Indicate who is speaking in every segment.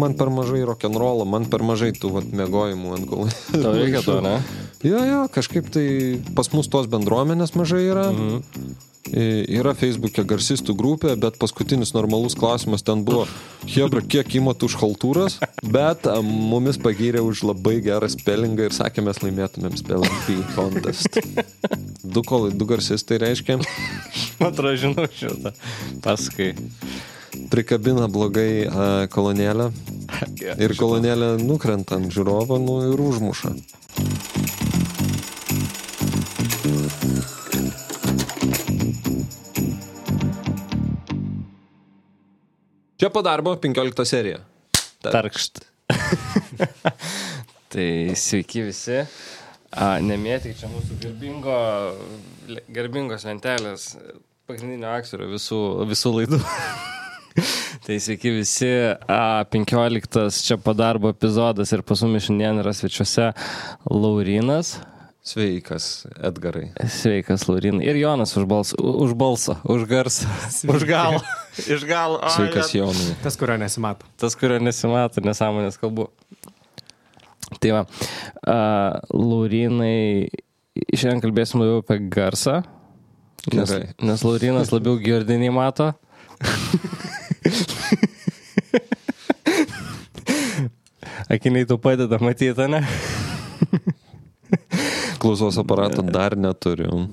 Speaker 1: Man per mažai rock'n'rollo, man per mažai tų vat, mėgojimų ant gulų.
Speaker 2: Tau reikia to, ne?
Speaker 1: Jo, jo, kažkaip tai pas mus tos bendruomenės mažai yra. Mhm. Yra Facebook'e garsistų grupė, bet paskutinis normalus klausimas ten buvo, Hebra, kiek įmat už haltūras, bet mumis pagyrė už labai gerą spellingą ir sakė, mes laimėtumėm spelling bee contest. Du, kol, du garsistai reiškia,
Speaker 2: atrodo, žinau šitą. Pasakai.
Speaker 1: Prikabina blogai a, kolonėlę ir kolonėlė nukrenta ant žiūrovo nu, ir užmuša. Čia po darbo 15 serija.
Speaker 2: Tarkšt. tai sveiki visi. A, nemėtik čia mūsų garbingo, garbingos lentelės pagrindinio aktorio visų, visų laidų. tai sveiki visi. A, 15 čia po darbo epizodas ir pas mumis šiandien yra svečiuose Laurinas.
Speaker 1: Sveikas, Edgarai.
Speaker 2: Sveikas, Laurinai. Ir Jonas už, bals, už balsą, už garsą, už galą. Iš galo. O,
Speaker 1: Sveikas, Jonai.
Speaker 3: Tas, kurio nesimato.
Speaker 2: tas, kurio nesimato, nesąmonės kalbu. Tai va, uh, Laurinai, šiandien kalbėsim labiau apie garsą, nes,
Speaker 1: Gerai.
Speaker 2: nes Laurinas labiau girdinį mato. Akiniai tu padeda matyti, ne?
Speaker 1: Klausos aparato dar neturiu.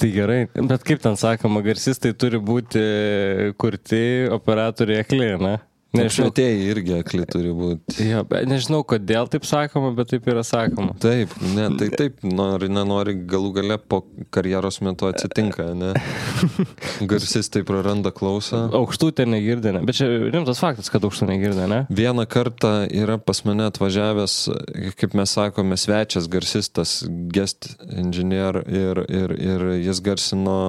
Speaker 2: Tai gerai, bet kaip ten sakoma, garsistai turi būti kurti operatoriai akli, ne? Nežinau,
Speaker 1: Apšvietėjai irgi akli turi būti.
Speaker 2: jo, nežinau, kodėl taip sakoma, bet taip yra sakoma.
Speaker 1: Taip, ne, tai taip, nori, nenori, galų gale po karjeros metu atsitinka, ne? Garsistai praranda klausą.
Speaker 2: Aukštų ten negirdė, ne? bet čia rimtas faktas, kad aukštų negirdė, ne?
Speaker 1: Vieną kartą yra pas mane atvažiavęs, kaip mes sakome, svečias garsistas, guest engineer ir, ir, ir jis garsino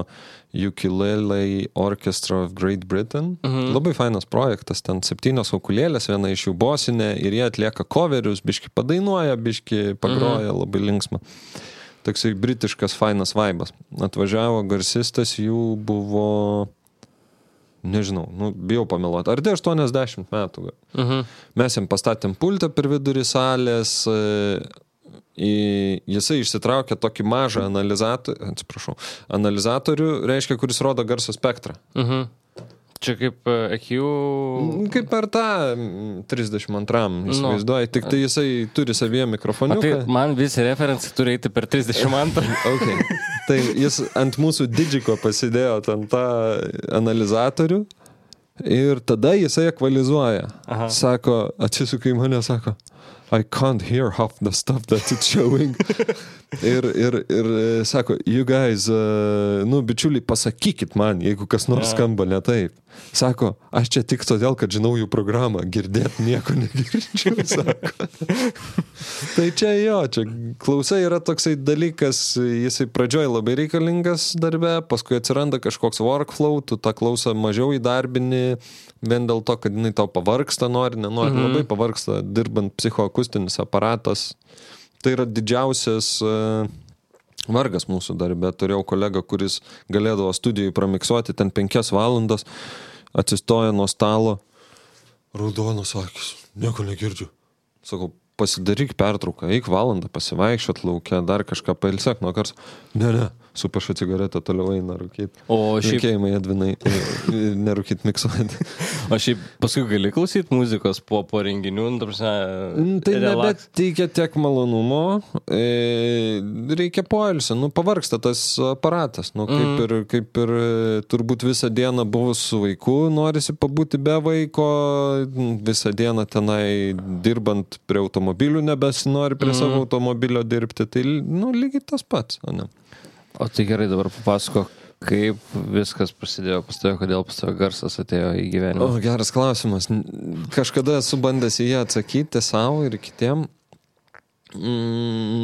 Speaker 1: Ukulele Orchestra of Great Britain. Mhm. Labai fainas projektas, ten septynios aukulėlės, viena iš jų bosinė ir jie atlieka coverius, biški padainuoja, biški pagroja, mhm. labai linksma. Toksai britiškas fainas vaibas. Atvažiavo garsistas, jų buvo nežinau, nu, bijau pameluoti, ar tai 80 metų. gal.
Speaker 2: Mhm.
Speaker 1: Mes jam pastatėm pultą per vidurį salės, jisai išsitraukė tokį mažą analizatorių, atsiprašau, analizatorių, reiškia, kuris rodo garso spektrą.
Speaker 2: Mhm. Čia kaip e, EQ.
Speaker 1: Kaip per tą mm, 32, įsivaizduoji, tik tai jisai turi savyje
Speaker 2: O
Speaker 1: mikrofoniuką.
Speaker 2: tai man visi referencijai turi eiti per 32.
Speaker 1: Okay. Tai jis ant mūsų didžiko pasidėjo ten tą analizatorių ir tada jisai ekvalizuoja.
Speaker 2: Aha.
Speaker 1: Sako, atsisuka į mane, sako, I can't hear half the stuff that it's showing. ir, ir, ir e, sako, you guys, uh, nu, bičiuliai, pasakykit man, jeigu kas nors
Speaker 2: Ja.
Speaker 1: skamba ne taip. Sako, aš čia tik todėl, kad žinau jų programą, girdėt nieko negirdžiu, sako. tai čia jo, čia klausa yra toksai dalykas, jisai pradžioj labai reikalingas darbe, paskui atsiranda kažkoks workflow, tu tą klausą mažiau įdarbini, vien dėl to, kad jinai tau pavarksta, nori, nenori, mhm. labai pavarksta, dirbant psichoakustinis aparatas. Tai yra didžiausias uh, vargas mūsų darbė. Turėjau kolegą, kuris galėdavo studijai pramiksuoti ten penkias valandas, atsistoja nuo stalo, raudonas akis, nieko negirdžiu. Sakau, pasidaryk pertrauką, eik valandą pasivaikščiot laukia, dar kažką pailsek nuo kars. Ne, ne, supeša cigaretę, toliau eina rūkyti.
Speaker 2: O šiaip,
Speaker 1: Šiaipėjimai Edvinai, nerūkyti miksuojant.
Speaker 2: o šiaip paskui gali klausyti muzikos po, po renginių, nu, prasme,
Speaker 1: Tai
Speaker 2: relaks.
Speaker 1: nebeteikia tiek malonumo, e, reikia poilsio, nu pavarksta tas aparatas, nu kaip,
Speaker 2: Mhm.
Speaker 1: ir, kaip ir e, turbūt visą dieną buvus su vaiku, norisi pabūti be vaiko, visą dieną tenai dirbant prie automobilių, nebesinori prie
Speaker 2: Mhm.
Speaker 1: savo automobilio dirbti, tai nu lygiai tas pats, ne?
Speaker 2: O tai gerai, dabar papasako, kaip viskas prasidėjo pas tave, kodėl pas tave garsas atėjo į gyvenimą.
Speaker 1: O, geras klausimas. Kažkada esu bandęs į jį atsakyti savo ir kitiem. Mm,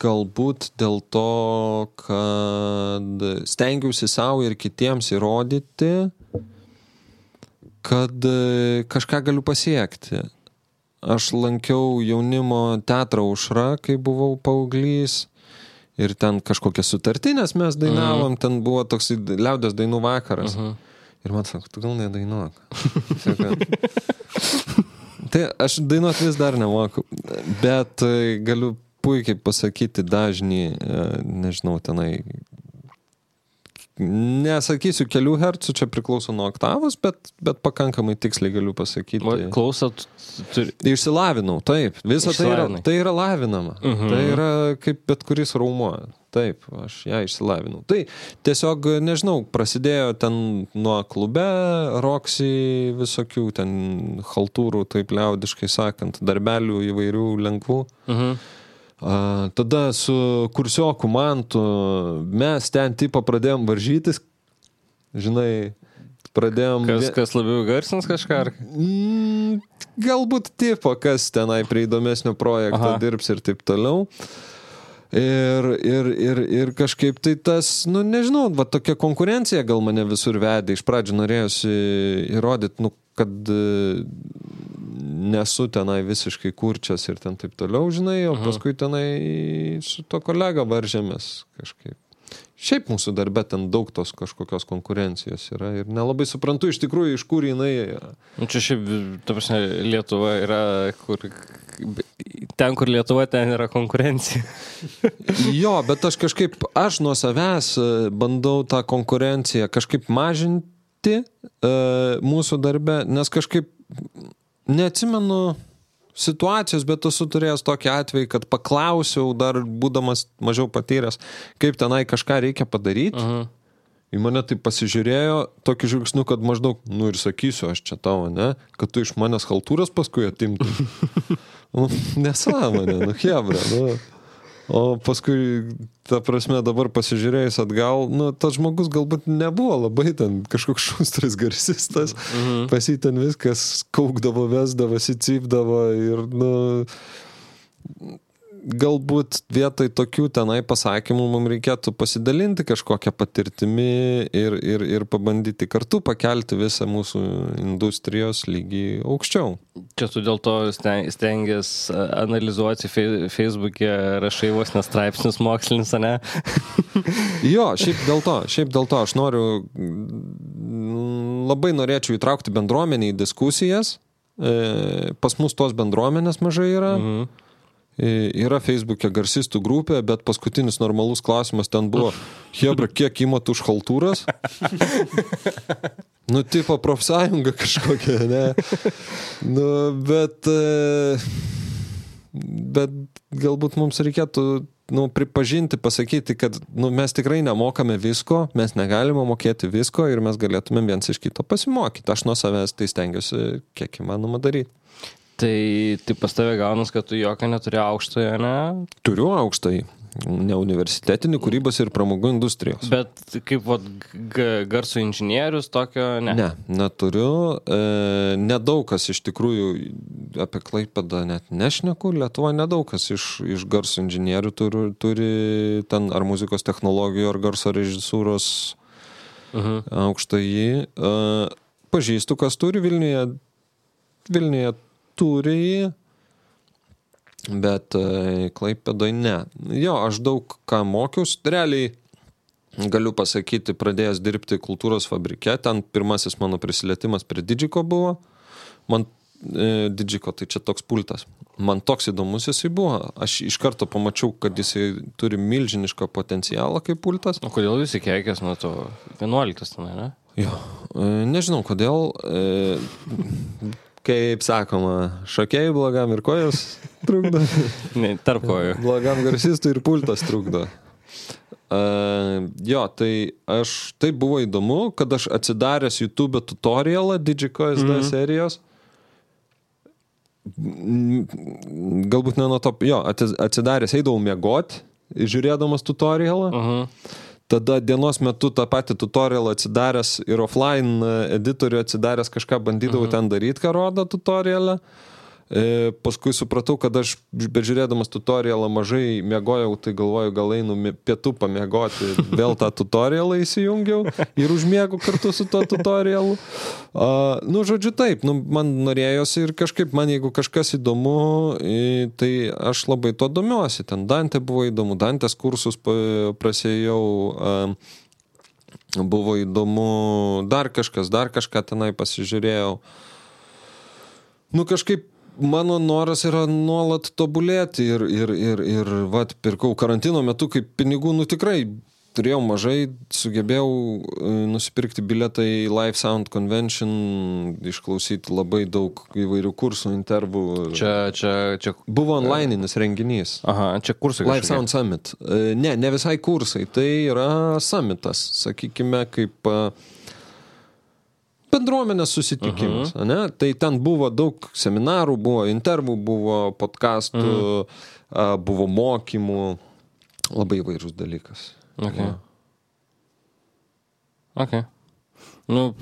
Speaker 1: galbūt dėl to, kad stengiausi savo ir kitiems įrodyti, kad kažką galiu pasiekti. Aš lankiau jaunimo teatrą užra, kai buvau paauglys. Ir ten kažkokias sutartinės mes dainavom, ten buvo toks liaudės dainų vakaras.
Speaker 2: Mhm.
Speaker 1: Ir man sako, tu gal nedainuok. Sako, tai aš dainuot vis dar nemoku, bet e, galiu puikiai pasakyti dažnį, e, nežinau, tenai. Nesakysiu kelių hercų, čia priklauso nuo oktavos, bet, bet pakankamai tiksliai galiu pasakyti.
Speaker 2: Klausot, turi.
Speaker 1: Išsilavinau, taip. Visa tai yra, tai yra lavinama. Uh
Speaker 2: Mhm.
Speaker 1: -huh. Tai yra kaip bet kuris raumo. Taip, aš ją išsilavinau. Tai tiesiog, nežinau, prasidėjo ten nuo klube, roksy visokių ten haltūrų, taip liaudiškai sakant, darbelių įvairių lengvų.
Speaker 2: Mhm.
Speaker 1: A, tada su kursioku mantu mes ten tipo pradėjom varžytis. Žinai, pradėjom...
Speaker 2: Kas, kas labiau garsins kažką? Ar...
Speaker 1: Mm, galbūt tipo, kas tenai prie įdomesnio projekto
Speaker 2: Aha.
Speaker 1: Dirbs ir taip toliau. Ir, ir, ir, ir kažkaip tai tas, nu nežinau, va tokia konkurencija gal mane visur vedė. Iš pradžių norėjusi įrodyti, nu, kad nesu tenai visiškai kurčias ir ten taip toliau, žinai, o
Speaker 2: Mhm.
Speaker 1: paskui tenai su to kolega varžėmės kažkaip. Šiaip mūsų darbe ten daug tos kažkokios konkurencijos yra ir nelabai suprantu iš tikrųjų, iš kur jinai
Speaker 2: Nu, čia šiaip, ta prasme, Lietuva yra, kur... Ten, kur Lietuva, ten yra konkurencija.
Speaker 1: Jo, bet aš kažkaip, aš nuo savęs e, bandau tą konkurenciją kažkaip mažinti e, mūsų darbe, nes kažkaip neatsimenu situacijos, bet esu turėjęs tokį atvejį, kad paklausiau, dar būdamas mažiau patyręs, kaip tenai kažką reikia padaryti.
Speaker 2: Mhm.
Speaker 1: Į mane tai pasižiūrėjo tokiu žvilgsniu, kad maždaug, nu ir sakysiu, aš čia tavo, ne, kad tu iš manęs haltūras paskui atimtum. nu, nesąmonė, nu hebra, nu. O paskui, ta prasme, dabar pasižiūrėjus atgal, nu, tas žmogus galbūt nebuvo labai ten kažkoks šustras garsistas,
Speaker 2: Mhm.
Speaker 1: pas jį ten viskas kaukdavo, vesdavosi, cypdavo ir, nu, galbūt vietoj tokių tenai pasakymų mums reikėtų pasidalinti kažkokią patirtimį ir, ir, ir pabandyti kartu pakelti visą mūsų industrijos lygį aukščiau.
Speaker 2: Čia tu dėl to sten- stengias a, analizuoti fei- Facebook'e, rašai vos nestraipsnius mokslinis, ne?
Speaker 1: Jo, šiaip dėl to, šiaip dėl to aš noriu, mm, labai norėčiau įtraukti bendruomenį į diskusijas. E, Pas mus tos bendruomenės mažai yra.
Speaker 2: Mhm.
Speaker 1: Yra Facebook'e garsistų grupė, bet paskutinis normalus klausimas ten buvo, Hebra, kiek įmat už haltūras? Nu, tipo profsąjunga kažkokia, ne? Nu, bet, e, bet galbūt mums reikėtų nu, pripažinti, pasakyti, kad nu, mes tikrai nemokame visko, mes negalime mokėti visko ir mes galėtumėm viens iš kito pasimokyti. Aš nuo savęs tai stengiuosi kiek įmanoma daryti.
Speaker 2: Tai, tai pas tave gaunas, kad tu jokio neturi aukštojo, ne?
Speaker 1: Turiu aukštai, ne universitetinį kūrybos ir pramogų industrijos.
Speaker 2: Bet kaip vat, garso inžinierius tokio, ne?
Speaker 1: Ne, neturiu. E, nedaug kas iš tikrųjų apie Klaipadą net nešneku. Lietuva nedaug kas iš, iš garso inžinierių turi, turi ten ar muzikos technologijų, ar garso režisūros
Speaker 2: Mhm.
Speaker 1: aukštąjį. E, pažįstu, kas turi Vilniuje. Vilniuje turi. Bet e, Klaipėdai ne. Jo, aš daug ką mokiausi. Realiai galiu pasakyti, pradėjęs dirbti kultūros fabrike, ten pirmasis mano prisilietimas prie Didžiko buvo. Man e, Didžiko, tai čia toks pultas. Man toks įdomus jisai buvo. Aš iš karto pamačiau, kad jisai turi milžinišką potencialą kaip pultas.
Speaker 2: O kodėl visi keikės nuo to 11 tenai, ne?
Speaker 1: Jo, e, nežinau kodėl. E, kaip sakoma, šokėjai blogam ir kojos trukdo.
Speaker 2: Ne, tarp kojų.
Speaker 1: blogam garsistui ir pultas trukdo. Uh, jo, tai aš, tai buvo įdomu, kad aš atsidaręs YouTube tutorialą Digiko SD mm -hmm. serijos, galbūt ne nuo to, jo, atsidaręs eidavau miegot, žiūrėdamas tutorialą.
Speaker 2: Mhm.
Speaker 1: Tada dienos metu tą patį tutorialą atsidaręs ir offline e, editorių atsidaręs kažką bandydavau mhm. ten daryti, ką rodo tutorialą. E, paskui supratau, kad aš bežiūrėdamas tutorialą mažai mėgojau, tai galvoju, gal einu pietų pamiegoti, vėl tą tutorialą įsijungiau ir užmėgau kartu su tuo tutorialu. A, nu, žodžiu, taip, nu, man norėjosi ir kažkaip man, jeigu kažkas įdomu, tai aš labai to domiuosi. Ten Dantė buvo įdomu, Dantės kursus prasėjau. A, buvo įdomu dar kažkas, dar kažką tenai pasižiūrėjau. Nu kažkaip mano noras yra nuolat tobulėti ir, ir, ir, ir vat, pirkau karantino metu, kaip pinigų, nu tikrai turėjau mažai, sugebėjau e, nusipirkti biletą į Live Sound Convention, išklausyti labai daug įvairių kursų, intervų.
Speaker 2: Čia, čia, čia.
Speaker 1: Buvo onlineinis renginys.
Speaker 2: Aha, čia kursai.
Speaker 1: Live Sound Summit. E, Ne, ne visai kursai, tai yra summitas, sakykime, kaip e, bendruomenės susitikimas. Uh -huh. ne? Tai ten buvo daug seminarų, buvo intervų, buvo podkastų, uh -huh. buvo mokymų, labai įvairūs dalykas.
Speaker 2: Okay. Okay. Nu,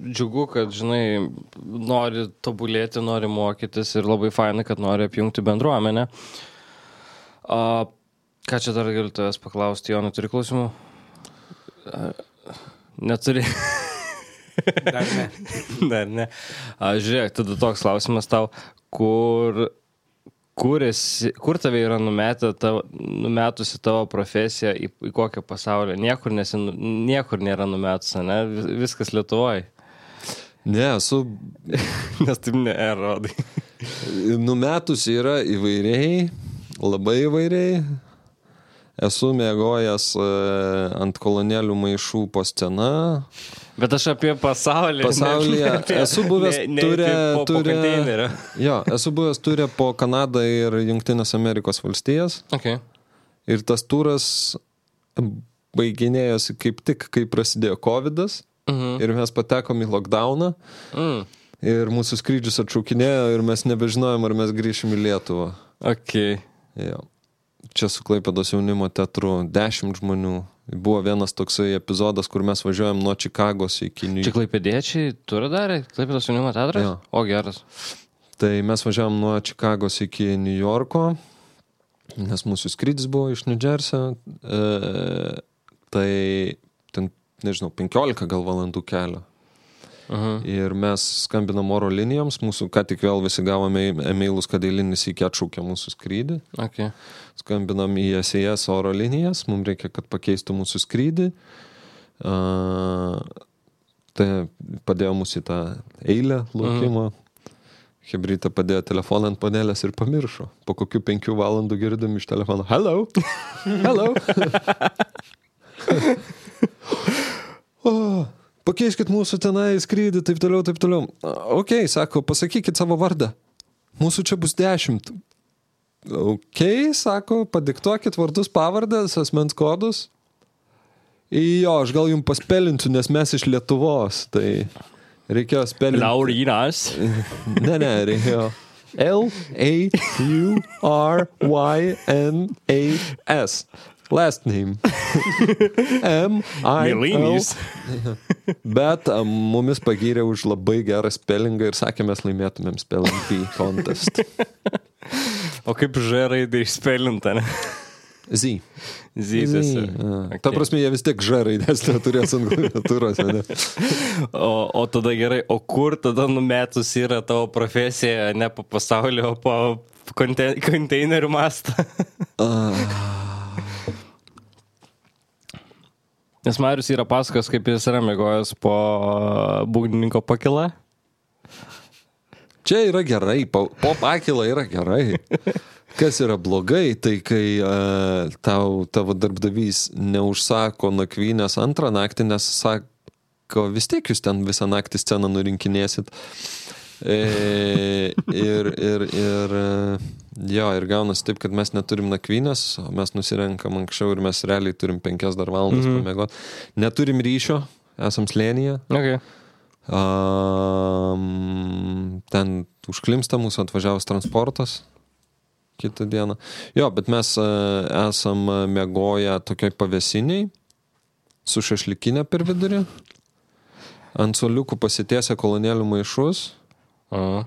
Speaker 2: džiugu, kad, žinai, nori tobulėti, nori mokytis ir labai fainai, kad nori apjungti bendruomenę. A, ką čia dar galiu tavęs paklausti, Jonai, turi klausimų? A, neturi.
Speaker 3: Dar ne.
Speaker 2: Dar ne. A, žiūrėk, tada toks klausimas tau, kur, kur, esi, kur tave yra numetę, tavo, numetusi tavo profesija į, į kokią pasaulį? Niekur, nesi, niekur nėra numetusi, ne? Vis- Viskas Lietuvoje.
Speaker 1: Ne, esu
Speaker 2: Nes taip nerodai.
Speaker 1: numetus yra įvairiai, labai įvairiai. Esu mėgojęs e, ant kolonėlių maišų po sceną.
Speaker 2: Bet aš apie pasaulį.
Speaker 1: Pasaulyje
Speaker 2: ne apie-
Speaker 1: esu buvęs
Speaker 2: ne, ne
Speaker 1: turė,
Speaker 2: po, po
Speaker 1: turė,
Speaker 2: konteinerio.
Speaker 1: jo, esu buvęs turė po Kanadą ir Junktinės Amerikos valstijas.
Speaker 2: Okay.
Speaker 1: Ir tas turas baiginėjosi kaip tik, kai prasidėjo COVID.
Speaker 2: Mhm.
Speaker 1: Ir mes patekom į lockdowną.
Speaker 2: Mm.
Speaker 1: Ir mūsų skrydžius atšaukinėjo ir mes nebežinojom, ar mes grįšim į Lietuvą.
Speaker 2: Okay.
Speaker 1: Jo. Čia su Klaipėdos jaunimo teatru dešimt žmonių. Buvo vienas toksai epizodas, kur mes važiuojam nuo Čikagos iki New
Speaker 2: Čia
Speaker 1: York.
Speaker 2: klaipėdiečiai turi darę? Klaipėdos jaunimo teatras?
Speaker 1: Jo.
Speaker 2: O geras.
Speaker 1: Tai mes važiavam nuo Čikagos iki New Yorko, nes mūsų skrydis buvo iš New Jersey. E, tai ten, nežinau, 15 gal valandų kelio.
Speaker 2: Mhm.
Speaker 1: Ir mes skambinam oro linijoms, mūsų ką tik vėl visi gavome e-mailus, kad eilinis iki atšaukė mūsų skrydį.
Speaker 2: Okay.
Speaker 1: skambinam į SES oro linijas, mums reikia, kad pakeistų mūsų skrydį. Uh, tai padėjo mūsų į tą eilę laukimo. Hebrytė padėjo telefoną ant panelės ir pamiršo. Po kokių penkių valandų girdim iš telefono. Hello. Hello. o, pakeiskit mūsų tenai skrydį, taip toliau, taip toliau. Ok, sako, pasakykit savo vardą. Mūsų čia bus dešimt. Ok, sako, padiktuokit vardus, pavardės, asmens kodus. Jo, aš gal jums paspelinsiu, nes mes iš Lietuvos. Tai reikėjo spelinti.
Speaker 2: Laurinas.
Speaker 1: Ne, ne, reikėjo. L, A, U, R, Y, N, A, S. Last name. M, I.
Speaker 2: Milinys.
Speaker 1: Bet um, mumis pagyrė už labai gerą spellingą ir sakė, mes laimėtumėm spelling bee contest.
Speaker 2: O kaip Ž raidė išspelinta, ne?
Speaker 1: Z.
Speaker 2: Zyzės.
Speaker 1: Okay. Ta prasme, jie vis tiek Ž raidės neturės ant klaviatūros. ne?
Speaker 2: O, o tada gerai, o kur tada numetus yra tavo profesija, ne po pasaulio, o po konte, konteinerių mastą? Nes Marius yra pasakos, kaip jis yra mėgojęs po būgnininko pakilą.
Speaker 1: Čia yra gerai, po, po pakilą yra gerai. Kas yra blogai, tai kai uh, tau tavo darbdavys neužsako nakvynės antrą naktį, nes sako, vis tiek jūs ten visą naktį sceną nurinkinėsit. E, ir, ir, ir, e, jo, ir gaunasi taip, kad mes neturim nakvynės, o mes nusirenkam anksčiau ir mes realiai turim penkias dar valandas mm -hmm. pamėgoti. Neturim ryšio, esam slėnyje.
Speaker 2: Okay.
Speaker 1: Um, ten užklimsta mūsų atvažiavęs transportas kitą dieną. Jo, bet mes uh, esam mėgoję tokioj pavėsiniai su šašlikinė per vidurį. Ant soliukų pasitiesę kolonėlių maišus
Speaker 2: Aha.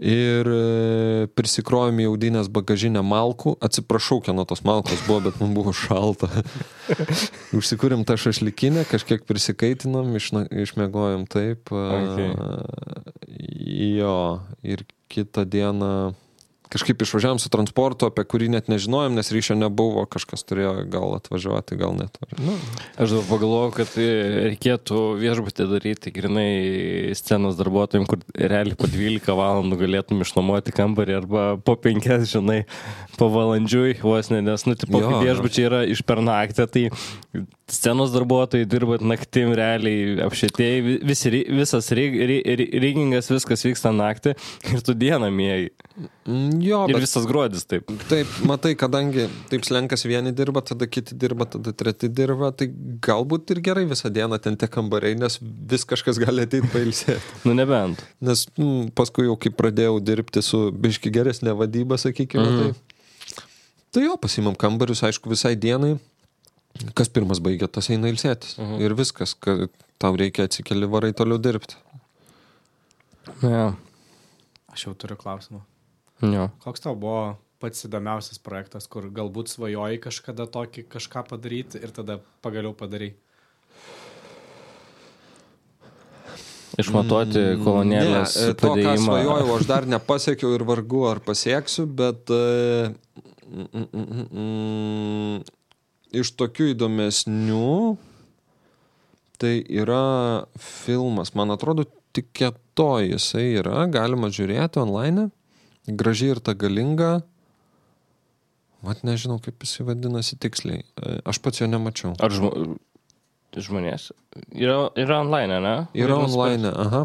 Speaker 1: Ir e, prisikrovėm į audinės bagažinę malkų. Atsiprašau, kieno tos malkos buvo, bet man buvo šalta. Užsikūrėm tą šašlikinę, kažkiek prisikaitinom, išna, išmėgojom taip.
Speaker 2: Okay.
Speaker 1: Jo, ir kitą dieną kažkaip išvažiavam su transportu, apie kurį net nežinojom, nes ryšio nebuvo, kažkas turėjo gal atvažiuoti, gal net. Nu,
Speaker 2: Aš dabar pagalvojau, kad reikėtų viešbutį daryti grinai scenos darbuotojim, kur realiai po 12 valandų galėtum išnuomoti kambarį arba po 5, žinai, po valandžiui vos ne, nes, nu, tipo, viešbučiai yra iš per naktį, tai scenos darbuotojai dirba naktim realiai apšėtėjai, vi- visi, ry- visas ry- ry- ry- rygingas, viskas vyksta naktį ir tu dieną mėgai.
Speaker 1: mm, jo,
Speaker 2: Ir
Speaker 1: bet
Speaker 2: visas gruodis taip.
Speaker 1: taip, matai, kadangi taip slenkas vieni dirba, tada kiti dirba, tada treti dirba, tai galbūt ir gerai visą dieną ten tie kambariai, nes vis kažkas gali ateiti pailsėti.
Speaker 2: Nu nebent.
Speaker 1: Nes mm, paskui jau kai pradėjau dirbti su biški geresnė vadyba, sakykime, mm. tai, tai jo, pasimam kambarius, aišku, visai dienai. Kas pirmas baigia, tas eina ilsėtis. Mm. Ir viskas, kad tau reikia atsikeli varai toliau dirbti.
Speaker 2: Ja.
Speaker 3: Aš jau turiu klausimą.
Speaker 2: Jo.
Speaker 3: Koks tau buvo pats įdomiausias projektas, kur galbūt svajoji kažkada tokį kažką padaryti ir tada pagaliau padarai?
Speaker 2: Išmatuoti kolonėlės
Speaker 1: Ne, e, to, ką
Speaker 2: padėjimą.
Speaker 1: svajojau, aš dar nepasiekiau ir vargu ar pasieksiu, bet e, mm, mm, mm, mm, iš tokių įdomesnių tai yra filmas, man atrodo, tik kieto jisai yra, galima žiūrėti online, gražiai ir ta galinga. Vat nežinau, kaip jisai vadinasi tiksliai. E, Aš pats jo nemačiau.
Speaker 2: Ar žmo... žmonės? Yra, yra online, ne?
Speaker 1: Yra
Speaker 2: Vadinasi,
Speaker 1: online, aha.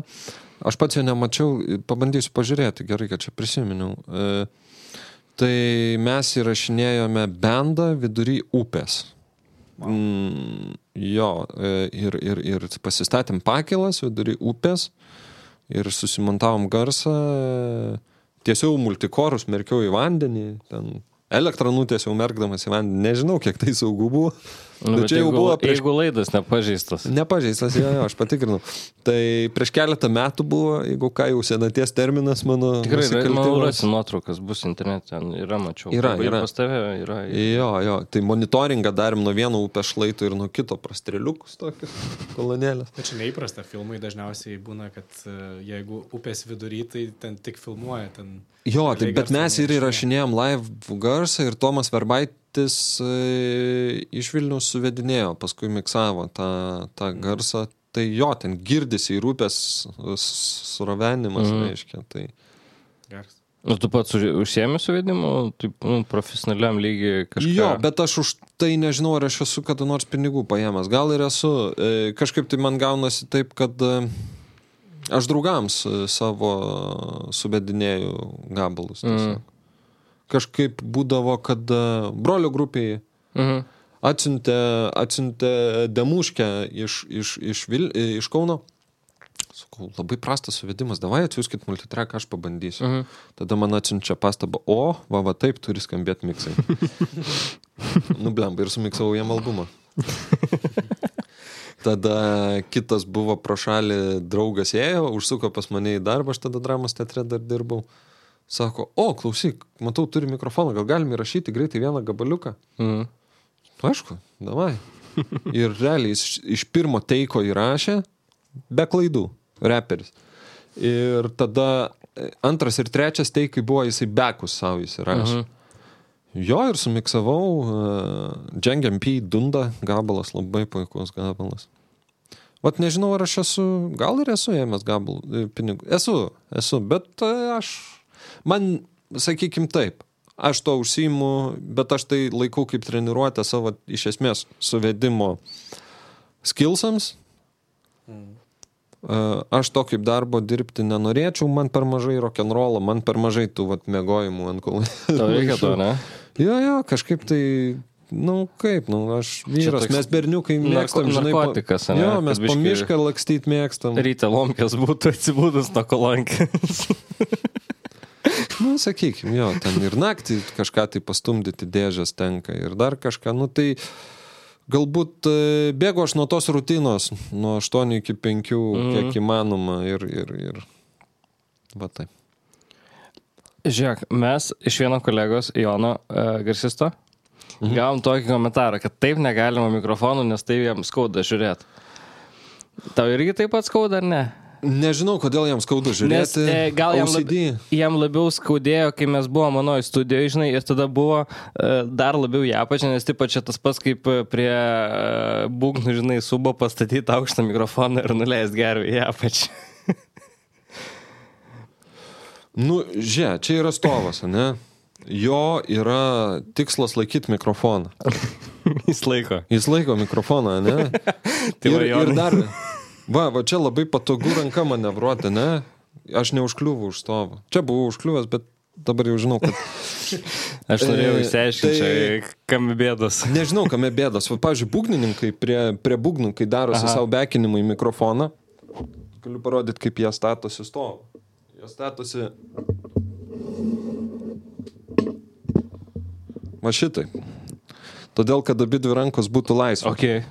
Speaker 1: Aš pats jo nemačiau, pabandysiu pažiūrėti, gerai, kad čia prisiminiau. E, tai mes įrašinėjome bendą vidury upės. Mm, jo, e, ir, ir, ir pasistatėm pakilas vidury upės ir susimontavom garsą. Tiesiau multikorus merkiau į vandenį, ten elektrą nutiesiau merkdamas į vandenį. Nežinau, kiek tai saugu buvo.
Speaker 2: Nu,
Speaker 1: Bet čia jau
Speaker 2: jeigu,
Speaker 1: buvo prieš
Speaker 2: jeigu laidas nepažeistas.
Speaker 1: Nepažeistas, jo, jo, aš patikrinau. Tai prieš keletą metų buvo, jeigu ką jau senaties terminas mano.
Speaker 2: Tikrai, manau, rasi nuotraukas, bus internete, yra, mačiau.
Speaker 1: Yra,
Speaker 2: Ir
Speaker 1: yra.
Speaker 2: Pas tave yra.
Speaker 1: Jo, jo, tai monitoringą darėm nuo vieno upės šlaito ir nuo kito prastreliukus tokius kolonėlės.
Speaker 3: Čia neįprasta, filmai dažniausiai būna, kad e, jeigu upės vidury, tai ten tik filmuoja. Ten
Speaker 1: Jo, tai
Speaker 3: realiai
Speaker 1: bet mes ir įrašinėjom live garsą ir Tomas Verbaitis e, iš Vilnius suvedinėjo, paskui miksavo tą, tą garsą. Tai jo, ten girdisi ir upės suravenimas,
Speaker 2: Mhm.
Speaker 1: mm. reiškia. Tai...
Speaker 3: Geras.
Speaker 2: Nu, tu pats už- užsiemi suvedimu, taip, nu, profesionaliam lygiai kažką.
Speaker 1: Jo, bet aš už tai nežinau, ar aš esu kada nors pinigų paėmęs. Gal ir esu. E, Kažkaip tai man gaunasi taip, kad e, aš draugams e, savo suvedinėjau gabalus. tiesiog. Kažkaip būdavo, kad e, brolio grupiai
Speaker 2: Mhm.
Speaker 1: atsiuntė, atsiuntė demuškę iš, iš, iš, Vil, e, iš Kauno. Sakau, labai prastas suvedimas, davai atsiųskit multitreką, aš pabandysiu.
Speaker 2: Mhm.
Speaker 1: Tada man atsiunčia pastabą, o, va, va taip turi skambėti miksai. Nublemba ir sumiksavau jam albumą. Tada kitas buvo pro šalį draugas ėjo, užsuko pas mane į darbą, aš tada dramos teatre dar dirbau. Sako, o, klausyk, matau, turi mikrofoną, gal galim įrašyti greitai vieną gabaliuką.
Speaker 2: Mhm.
Speaker 1: Aišku, davai. Ir realiai jis iš pirmo teiko įrašė, be klaidų, reperis. Ir tada e, antras ir trečias teikai buvo jisai bekus savo įsirašė.
Speaker 2: Mhm.
Speaker 1: Jo ir sumiksavau, uh, Džengiam P. Dunda gabalas, labai puikus gabalas. Vat nežinau, ar aš esu, gal ir esu ėmęs gabalų e, pinigų. Esu, esu, bet e, aš, man, sakykim taip, aš to užsiimu, bet aš tai laikau kaip treniruotę savo iš esmės suvedimo skillsams. E, Aš to kaip darbo dirbti nenorėčiau, man per mažai rock'n'rollą, man per mažai tų vat mėgojimų ant kol.
Speaker 2: Tau reikia to, ne?
Speaker 1: Jo, jo, kažkaip tai, nu kaip, nu aš vyras,
Speaker 2: toks
Speaker 1: mes berniukai
Speaker 2: narko-
Speaker 1: mėgstam, žinai, po-
Speaker 2: narkotikas, ane?
Speaker 1: Jo, mes po
Speaker 2: biškį-
Speaker 1: mišką lakstyti mėgstam.
Speaker 2: Ryte lomkės būtų atsibūdus nuo kolonkės.
Speaker 1: Nu, sakykime, jo, ten ir naktį kažką tai pastumdyti dėžės tenka ir dar kažką, nu tai galbūt e, bėgu aš nuo tos rutinos, nuo 8 iki 5, mm. kiek įmanoma ir, ir, ir, va taip.
Speaker 2: Žiūrėk, mes iš vieno kolegos, Jono uh, garsisto, mhm. gavom tokį komentarą, kad taip negalima mikrofonų, nes tai jam skauda žiūrėti. Tau irgi taip pat skauda, ar ne?
Speaker 1: Nežinau, kodėl jam skaudu
Speaker 2: Nes
Speaker 1: žiūrėti.
Speaker 2: e, gal jam, lab, jam labiau skaudėjo, kai mes buvome mano studijoje, žinai, ir tada buvo e, dar labiau ją apačią, nes taip pat čia tas pats kaip e, prie e, būgnų, žinai, subo pastatyti aukštą mikrofoną ir nuleisti gerą į apačią.
Speaker 1: Nu, žia, čia yra stovas, ne? Jo yra tikslas laikyti mikrofoną.
Speaker 2: Jis laiko.
Speaker 1: Jis laiko mikrofoną, ne?
Speaker 2: Tai
Speaker 1: ir, ir dar. Va, va čia labai patogu ranka manevruoti, ne? Aš neužkliuvau už stovą. Čia buvau užkliuvęs, bet dabar jau žinau, kad...
Speaker 2: Aš norėjau
Speaker 1: E,
Speaker 2: išsiaiškinti,
Speaker 1: tai-
Speaker 2: kam bėdos.
Speaker 1: Nežinau, kame bėdas. Va, pavyzdžiui, būgnininkai prie, prie būgnų, kai darosi
Speaker 2: Aha.
Speaker 1: savo bekinimą į mikrofoną, galiu parodyti, kaip jie statosi stovą. Jie statosi... Va šitai. Todėl, kad abi dvi rankos būtų laisvos.
Speaker 2: Ok.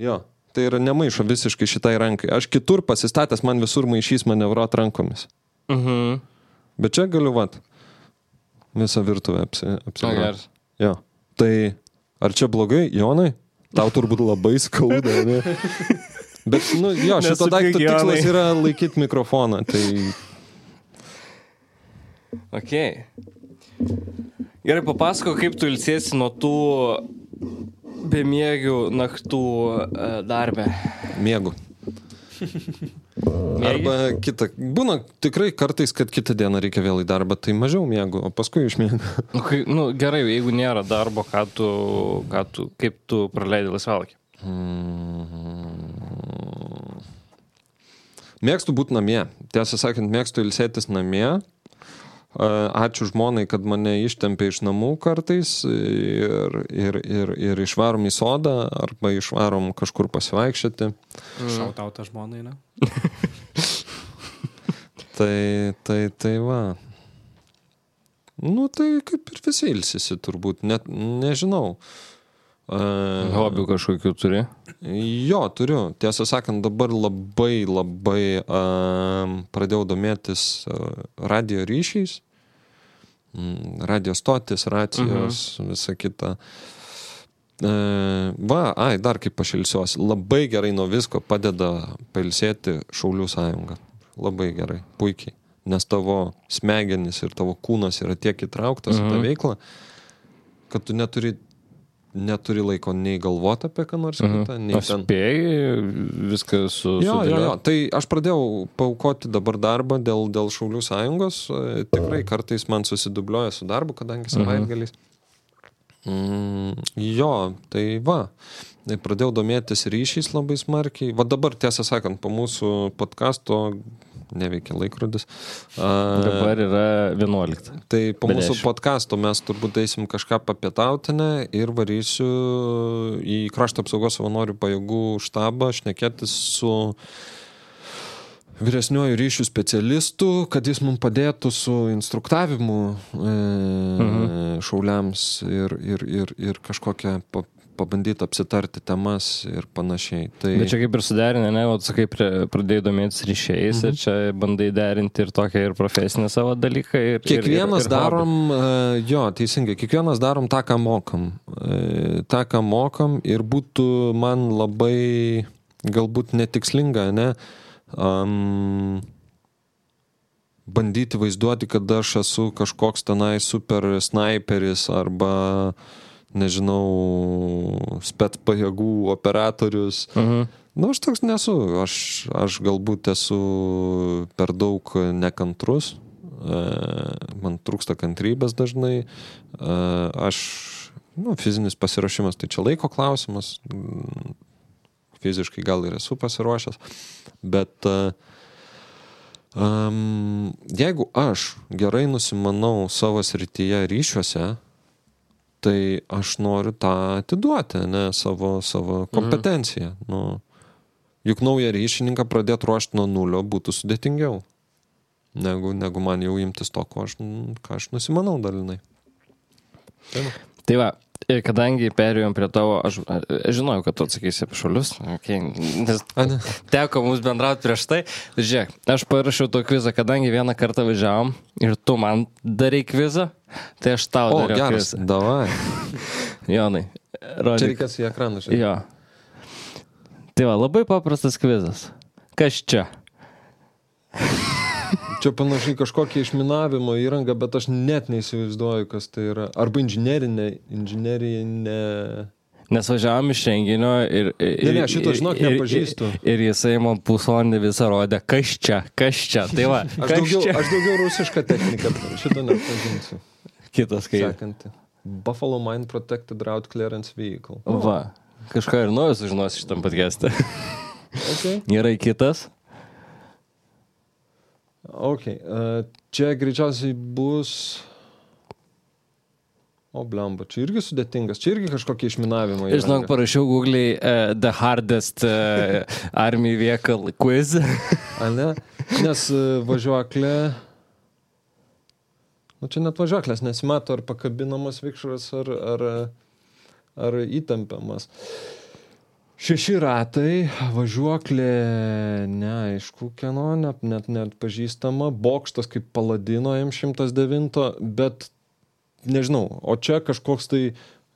Speaker 1: Jo. Tai yra nemaišo visiškai šitai rankai. Aš kitur pasistatęs, man visur maišys manevruot rankomis.
Speaker 2: Mhm.
Speaker 1: Bet čia galiu vat. Visą virtuvę apsi, apsigroti.
Speaker 2: geras.
Speaker 1: Jo. Tai ar čia blogai, Jonai? Tau turbūt labai skauda, ne? Bet, nu, jo, šito daikto tikslas yra laikyti mikrofoną. Tai
Speaker 2: Ok. Gerai, papasako, kaip tu ilsiesi nuo tų bemiegių naktų e, darbę.
Speaker 1: mėgu. Arba kita. Būna tikrai kartais, kad kitą dieną reikia vėl į darbą, tai mažiau mėgu, o paskui išmėgu.
Speaker 2: Nu, kai, nu, gerai, jeigu nėra darbo, ką tu, ką tu, kaip tu praleidai laisvalakį?
Speaker 1: Mėgstu būti namie. Tiesą sakant, mėgstu ilsėtis namie. A, Ačiū žmonai, kad mane ištempė iš namų kartais ir, ir, ir, ir išvarom į sodą arba išvarom kažkur pasivaikščioti.
Speaker 3: Šautauta žmonai, ne?
Speaker 1: Tai, tai, tai va. Nu, tai kaip ir visi ilsisi turbūt, net nežinau. Uh,
Speaker 2: Hobių kažkokių turi?
Speaker 1: Jo, turiu. Tiesą sakant, dabar labai, labai um, pradėjau domėtis uh, radio ryšiais, mm, radio stotis, racijos, mhm. visa kita. Va, ai, dar kaip pašilsiuosi. Labai gerai nuo visko padeda pailsėti Šaulių sąjunga. Labai gerai, puikiai. Nes tavo smegenys ir tavo kūnas yra tiek įtrauktas mhm. į tą veiklą, kad tu neturi neturi laiko nei galvoti apie ką nors kitą, nei ten.
Speaker 2: spėjai viską su...
Speaker 1: Jo, jo,
Speaker 2: sudėliot?
Speaker 1: jo. Tai aš pradėjau paukoti dabar darbą dėl, dėl Šaulių sąjungos. E, Tikrai kartais man susidubliuoja su darbu, kadangi savaitgaliais. Mm, jo, tai va. Tai Pradėjau domėtis ryšiais labai smarkiai. Va dabar, tiesą sakant, po mūsų podkasto neveikia laikrodis. A,
Speaker 2: Dabar yra 11.
Speaker 1: Tai po
Speaker 2: Be
Speaker 1: mūsų
Speaker 2: dešimt.
Speaker 1: podkasto mes turbūt eisim kažką papietautinę ir varysiu į krašto apsaugos savanorių pajėgų štabą šnekėtis su vyresniuoju ryšių specialistu, kad jis mums padėtų su instruktavimu e,
Speaker 2: Mhm.
Speaker 1: šauliams ir, ir, ir, ir kažkokią pabandyti apsitarti temas ir panašiai. Tai...
Speaker 2: Bet čia kaip ir suderinę, ne, o sakai, pradėjai domėtis ryšiais mhm. ir čia bandai derinti ir tokią ir profesinę savo dalyką. Ir,
Speaker 1: Kiekvienas
Speaker 2: ir, ir, ir
Speaker 1: darom, e, jo, teisingai, kiekvienas darom tą, ką mokam. E, tą, ką mokam ir būtų man labai galbūt netikslinga, ne? Um, bandyti vaizduoti, kad aš esu kažkoks tenai super sniperis arba, nežinau, spet pajėgų operatorius.
Speaker 2: Mhm.
Speaker 1: Na, aš toks nesu. Aš, aš galbūt esu per daug nekantrus. E, Man trūksta kantrybės dažnai. E, Aš, nu, fizinis pasiruošimas, tai čia laiko klausimas. Fiziškai gal ir esu pasiruošęs. Bet um, jeigu aš gerai nusimanau savo srityje ryšiuose, tai aš noriu tą atiduoti, ne savo, savo kompetenciją. Mhm. Nu, juk naują ryšininką pradėti ruošti nuo nulio būtų sudėtingiau, negu, negu man jau imtis to, ko aš, ką aš nusimanau dalinai. Tai va.
Speaker 2: Tai va, ir kadangi perėjom prie tavo, aš, aš žinojau, kad tu atsakysi apie šalius, okay, nes teko mums bendrauti prieš tai. Žiūrėk, aš parašiau to kvizą, kadangi vieną kartą važiavom ir tu man darai kvizą, tai aš tau
Speaker 1: O,
Speaker 2: dariau
Speaker 1: geras,
Speaker 2: kvizą.
Speaker 1: davai.
Speaker 2: Jonai,
Speaker 1: Čia
Speaker 2: rodyk.
Speaker 1: reikės į ekraną žiūrėti.
Speaker 2: Jo. Tai va, labai paprastas kvizas. Kas čia?
Speaker 1: Čia panašiai kažkokia išminavimo įranga, bet aš net neįsivaizduoju, kas tai yra. Arba inžinerinė, inžinerinė.
Speaker 2: Nes važiavom iš renginio ir... ir
Speaker 1: Ne, ne, šito, žinok, nepažįstu.
Speaker 2: Ir, ir jisai man pusvalandį visą rodė, kas čia, kas čia. Tai va,
Speaker 1: Aš daugiau,
Speaker 2: čia.
Speaker 1: aš daugiau rusišką techniką, šitą nepažinsiu.
Speaker 2: Kitas.
Speaker 1: Sekanti. Buffalo Mine Protected Route Clearance Vehicle.
Speaker 2: Va, kažką ir naujo sužinosi šitam podcast'e.
Speaker 1: Okay.
Speaker 2: Gerai, kitas.
Speaker 1: Okay. Uh, čia greičiausiai bus. O, blemba, čia irgi sudėtingas, čia irgi kažkokia išminavimo.
Speaker 2: Ir žinok, parašiau Google uh, The Hardest uh, Army Vehicle Quiz.
Speaker 1: Ne? Nes uh, važiuoklė. Nu, čia net važiuoklės nesimato, ar pakabinamas vikšras, ar, ar, ar įtempiamas. Šeši ratai, važiuoklė, neaišku, kieno, net, net, net pažįstama, bokštas kaip paladino M109, bet nežinau, o čia kažkoks tai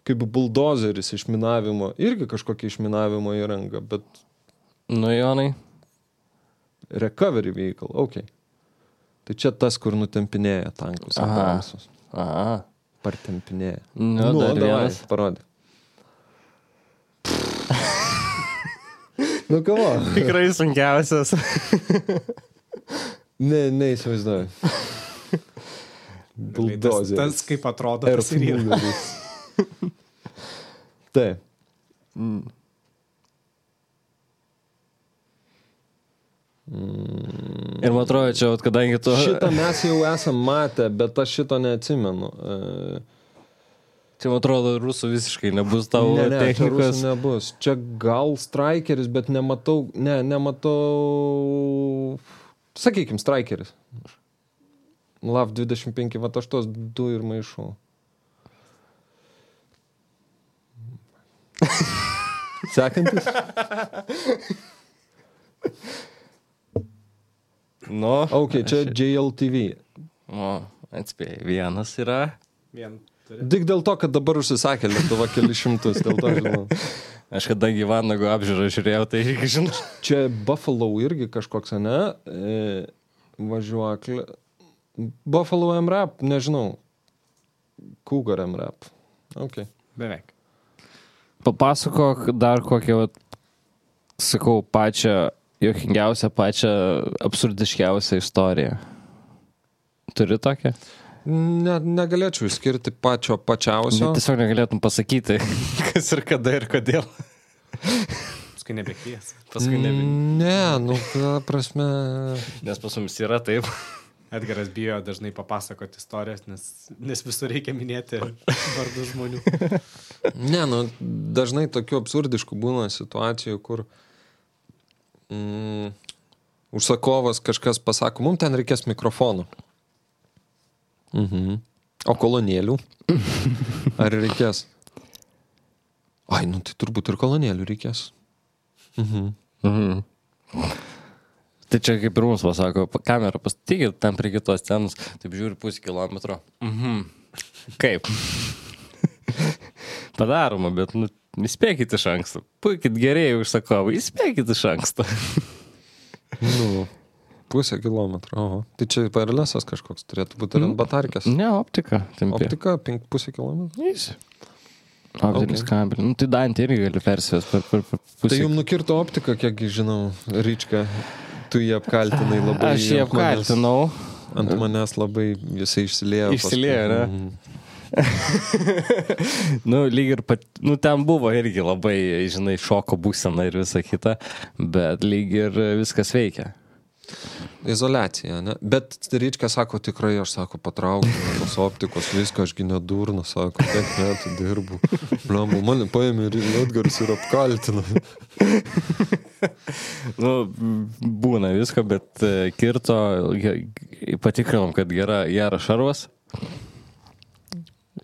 Speaker 1: kaip buldozeris išminavimo, irgi kažkokia išminavimo įranga, bet
Speaker 2: nu, Jonai.
Speaker 1: recovery vehicle, ok. Tai čia tas, kur nutempinėja tankus.
Speaker 2: Aha. Aha.
Speaker 1: Partempinėja.
Speaker 2: Nu, dar
Speaker 1: davai,
Speaker 2: vienas.
Speaker 1: Parodė. Nu, kavo.
Speaker 2: Tikrai sunkiausias.
Speaker 1: Ne, neįsivaizduoju.
Speaker 3: Tas,
Speaker 1: Buldozeris.
Speaker 3: tas kaip atrodo, tas ir.
Speaker 1: Earthmoveris. Taip.
Speaker 2: Ir man atrodo, čia, kadangi tu...
Speaker 1: Šitą mes jau esam matę, bet aš šito neatsimenu. E,
Speaker 2: Čia, man atrodo, rusų visiškai nebus tavo
Speaker 1: ne, ne, čia
Speaker 2: technikos.
Speaker 1: rusų nebus. Čia gal strikeris, bet nematau, ne, nematau. Sakykime, strikeris. LAV 25, va aš tos du ir maišau. Sekantis.
Speaker 2: Nu,
Speaker 1: Ok, čia JLTV.
Speaker 2: o, atspėjai, vienas yra.
Speaker 3: Vien.
Speaker 1: Tik dėl to, kad dabar užsisakė Lietuva keli šimtus, dėl to žinau.
Speaker 2: Aš kadangi Vanago apžiūrą žiūrėjau, tai irgi žinau.
Speaker 1: Čia Buffalo irgi kažkoks, ne? E, važiuoklė. Buffalo MRAP, nežinau. Cougar MRAP. Ok.
Speaker 3: Beveik.
Speaker 2: Papasakok dar kokią, vat, sakau, pačią jokingiausią, pačią absurdiškiausią istoriją. Turi tokią?
Speaker 1: Ne, negalėčiau išskirti pačio pačiausio.
Speaker 2: Tiesiog negalėtum pasakyti, kas ir kada ir kodėl.
Speaker 3: Paskui nebekvies.
Speaker 2: Paskui ne.
Speaker 1: Ne, nu, ką prasme.
Speaker 2: Nes pas mums yra taip.
Speaker 3: Edgaras bijo dažnai papasakoti istorijas, nes, nes visur reikia minėti vardų žmonių.
Speaker 1: Ne, nu, dažnai tokių absurdiškų būna situacijų, kur mm, užsakovas kažkas pasako, mums ten reikės mikrofonų. Mhm. O kolonėlių? Ar reikės? Ai, nu tai turbūt ir kolonėlių reikės. Mhm.
Speaker 2: Mhm. Tai čia kaip ir mums pasako, "Pa- kamerą pastatykit tam prie kitos scenos, taip žiūri pusę kilometro. Mhm. Kaip? Padaroma, bet nu, įspėkit iš anksto. Puikit geriai užsakovai, įspėkit iš anksto.
Speaker 1: Nu, pusę kilometro. Oho. Tai čia paralesas kažkoks turėtų būti ar ant batarkės.
Speaker 2: Ne, optika. Tempė.
Speaker 1: Optika, pink, pusę kilometro.
Speaker 2: Eisi. Optinis
Speaker 1: Okay.
Speaker 2: kabelis. Nu, tai Dantį irgi gali persivės per, per, per pusę.
Speaker 1: Tai jums nukirto optiką, kiek žinau, Ryčka, tu jį apkaltinai labai.
Speaker 2: Aš jį
Speaker 1: ant manęs-
Speaker 2: apkaltinau.
Speaker 1: Ant manęs labai jisai išsiliejo.
Speaker 2: Išsiliejo, ne?
Speaker 1: Mhm.
Speaker 2: nu, lyg ir, pat, nu, ten buvo irgi labai, žinai, šoko būsena ir visa kita, bet lyg ir viskas veikia.
Speaker 1: Izolacija, ne? Bet Ryčka sako, tikrai aš sako, patraukiu tos optikos, viską ašgi nedurnu, sako, kiek metų dirbu. Blambu, mane paėmė ir Edgaras ir apkaltino.
Speaker 2: Nu, būna visko, bet e, kirto, patikrinom, kad gera, geras šarvas.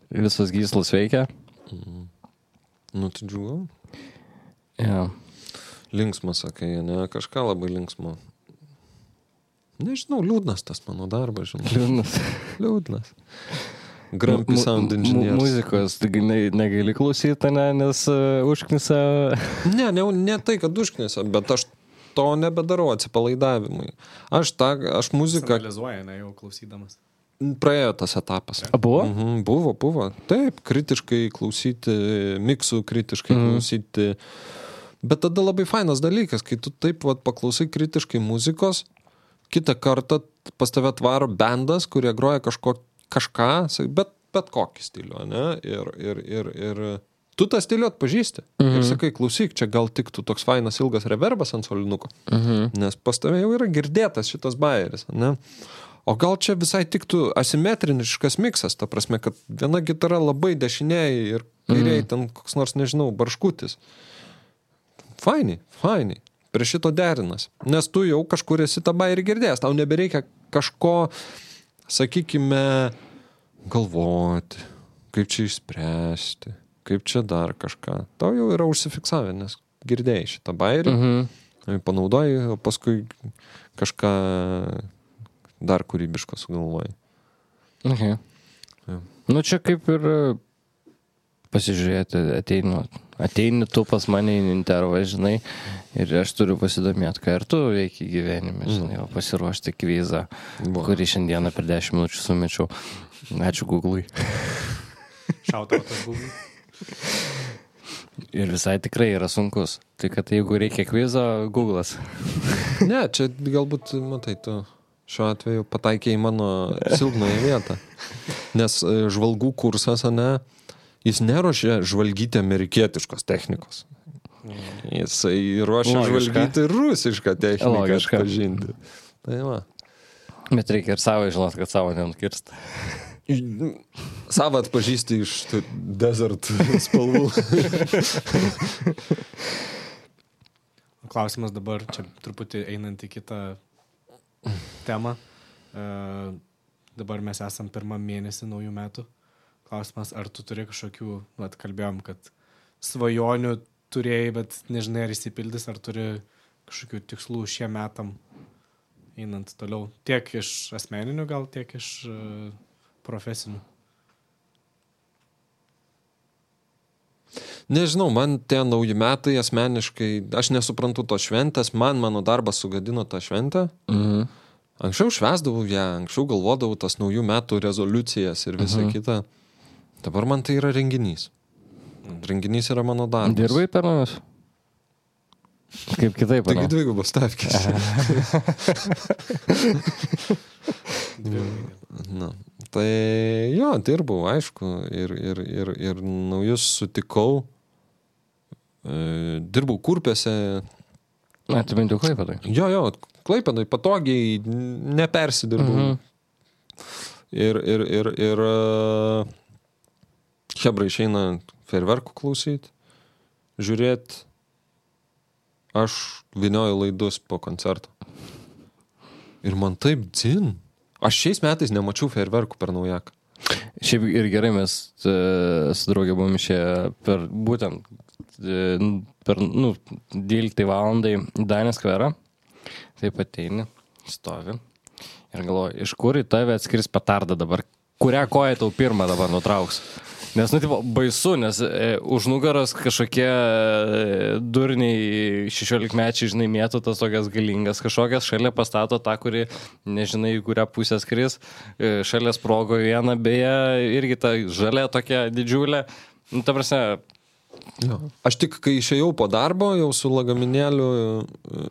Speaker 2: Visos gyslos veikia.
Speaker 1: Nu, tai džiugu.
Speaker 2: Ja.
Speaker 1: Linksmas, sakai, ne, kažką labai linksmo. Nežinau, liūdnas tas mano darbas, žinai.
Speaker 2: Liūdnas.
Speaker 1: Liūdnas. Grumpy sound engineer.
Speaker 2: Muzikos, taigi ne, negali klausyti, ne, nes uh, užknisa.
Speaker 1: Ne, ne, ne tai, kad užknisa, bet aš to nebedarau atsipalaidavimui. Aš, tą, aš muziką
Speaker 3: Analizuoja, ne, jau klausydamas.
Speaker 1: praėjo tas etapas.
Speaker 2: A, buvo?
Speaker 1: Mhm, buvo, buvo. Taip, kritiškai klausyti, miksų kritiškai
Speaker 2: Mhm.
Speaker 1: klausyti. Bet tada labai fainas dalykas, kai tu taip vat, paklausai kritiškai muzikos, kitą kartą pas tave atvaro bendas, kurie groja kažko, kažką, bet, bet kokį stilių, ne? Ir, ir, ir, ir tu tą stilių atpažįsti. Mhm. Ir sakai, klausyk, čia gal tiktų toks fainas ilgas reverbas ant solinuko,
Speaker 2: Mhm.
Speaker 1: nes pas tave jau yra girdėtas šitas bairis, ne? O gal čia visai tiktų asimetriniškas miksas, ta prasme, kad viena gitara labai dešiniai ir kairiai mm. ten koks nors, nežinau, barškutis. Fainiai, fainiai. Prie šito derinas. Nes tu jau kažkur esi tą bairį girdėjęs, tau nebereikia kažko, sakykime, galvoti, kaip čia išspręsti, kaip čia dar kažką. Tau jau yra užsifiksavę, nes girdėjai šitą bairį,
Speaker 2: Mhm.
Speaker 1: panaudoji, o paskui kažką dar kūrybiško sugalvoji.
Speaker 2: Okay.
Speaker 1: Jo.
Speaker 2: Nu čia kaip ir e, pasižiūrėti, ateinu, ateini tu pas mane į intervą, žinai, ir aš turiu pasidomėti, ką ir tu veiki gyvenime, žinai, o pasiruošti kvizą,
Speaker 1: Va.
Speaker 2: kurį šiandieną per 10 minučių sumečiau. Ačiū Google'ui.
Speaker 3: Šautautas Google.
Speaker 2: Ir visai tikrai yra sunkus. Tai kad jeigu reikia kvizo, Google'as.
Speaker 1: Ne, čia galbūt, matai, tu šiuo atveju pataikė į mano silpnąją vietą. Nes e, žvalgų kursas, ne, jis neruošia žvalgyti amerikietiškos technikos. Jisai ruošia
Speaker 2: Logiška.
Speaker 1: žvalgyti rusišką techniką
Speaker 2: Logiška.
Speaker 1: pažinti. Tai va.
Speaker 2: Bet reikia ir savo žinot, kad savo nenukirst.
Speaker 1: Savą atpažįsti iš desert spalvų.
Speaker 3: Klausimas dabar, čia truputį einant į kitą temą. E, dabar mes esam pirmą mėnesį naujų metų. Klausimas, ar tu turi kažkokių, vat, kalbėjom, kad svajonių turėjai, bet nežinai, ar įsipildys, ar turi kažkokių tikslų šiem metam einant toliau. Tiek iš asmeninių, gal tiek iš e, profesinių.
Speaker 1: Nežinau, man tie nauji metai asmeniškai, aš nesuprantu tos šventės, man mano darbas sugadino tą šventę.
Speaker 2: Mhm.
Speaker 1: Anksčiau švesdavau ją, anksčiau galvodavau tas naujų metų rezoliucijas ir visa
Speaker 2: Mhm.
Speaker 1: kita. Dabar man tai yra renginys. Renginys yra mano darbas.
Speaker 2: Dirbai per namus? Kaip kitaip,
Speaker 1: Taigi dvigubos stavkės. Na, tai jo, dirbau, aišku, ir, ir, ir, ir naujus sutikau. E, dirbau kurpėse.
Speaker 2: Na, tu bent jau kaip tai.
Speaker 1: Jo, jo, klaipėdai patogiai, nepersidirbau.
Speaker 2: Mhm.
Speaker 1: Ir, ir, ir, ir e, Hebra išeina ferverkų klausyti, žiūrėti. Aš vinioju laidus po koncerto. Ir man taip dzin. Aš šiais metais nemačiau ferverkų per naujaką.
Speaker 2: Šiaip ir gerai mes e, su draugė buvom išėję per būtent e, per, nu, 12 valandai į Danės skverą. Taip ateini, stovi ir galvoju, iš kur į tave atskris petardą dabar. Kurią koją tau pirmą dabar nutrauks? Nes, nu, tipo, baisu, nes e, už nugaros kažkokie e, durniai 16 mečiai, žinai, mėtų tas tokias galingas kažkokias, šalia pastato tą, kuri nežinai, į kurią pusę skris, e, šalia sprogo vieną, beje, irgi ta žalia tokia didžiulė. Nu, ta prasme,
Speaker 1: Jo. Aš tik, kai išėjau po darbo, jau su lagaminėliu, e,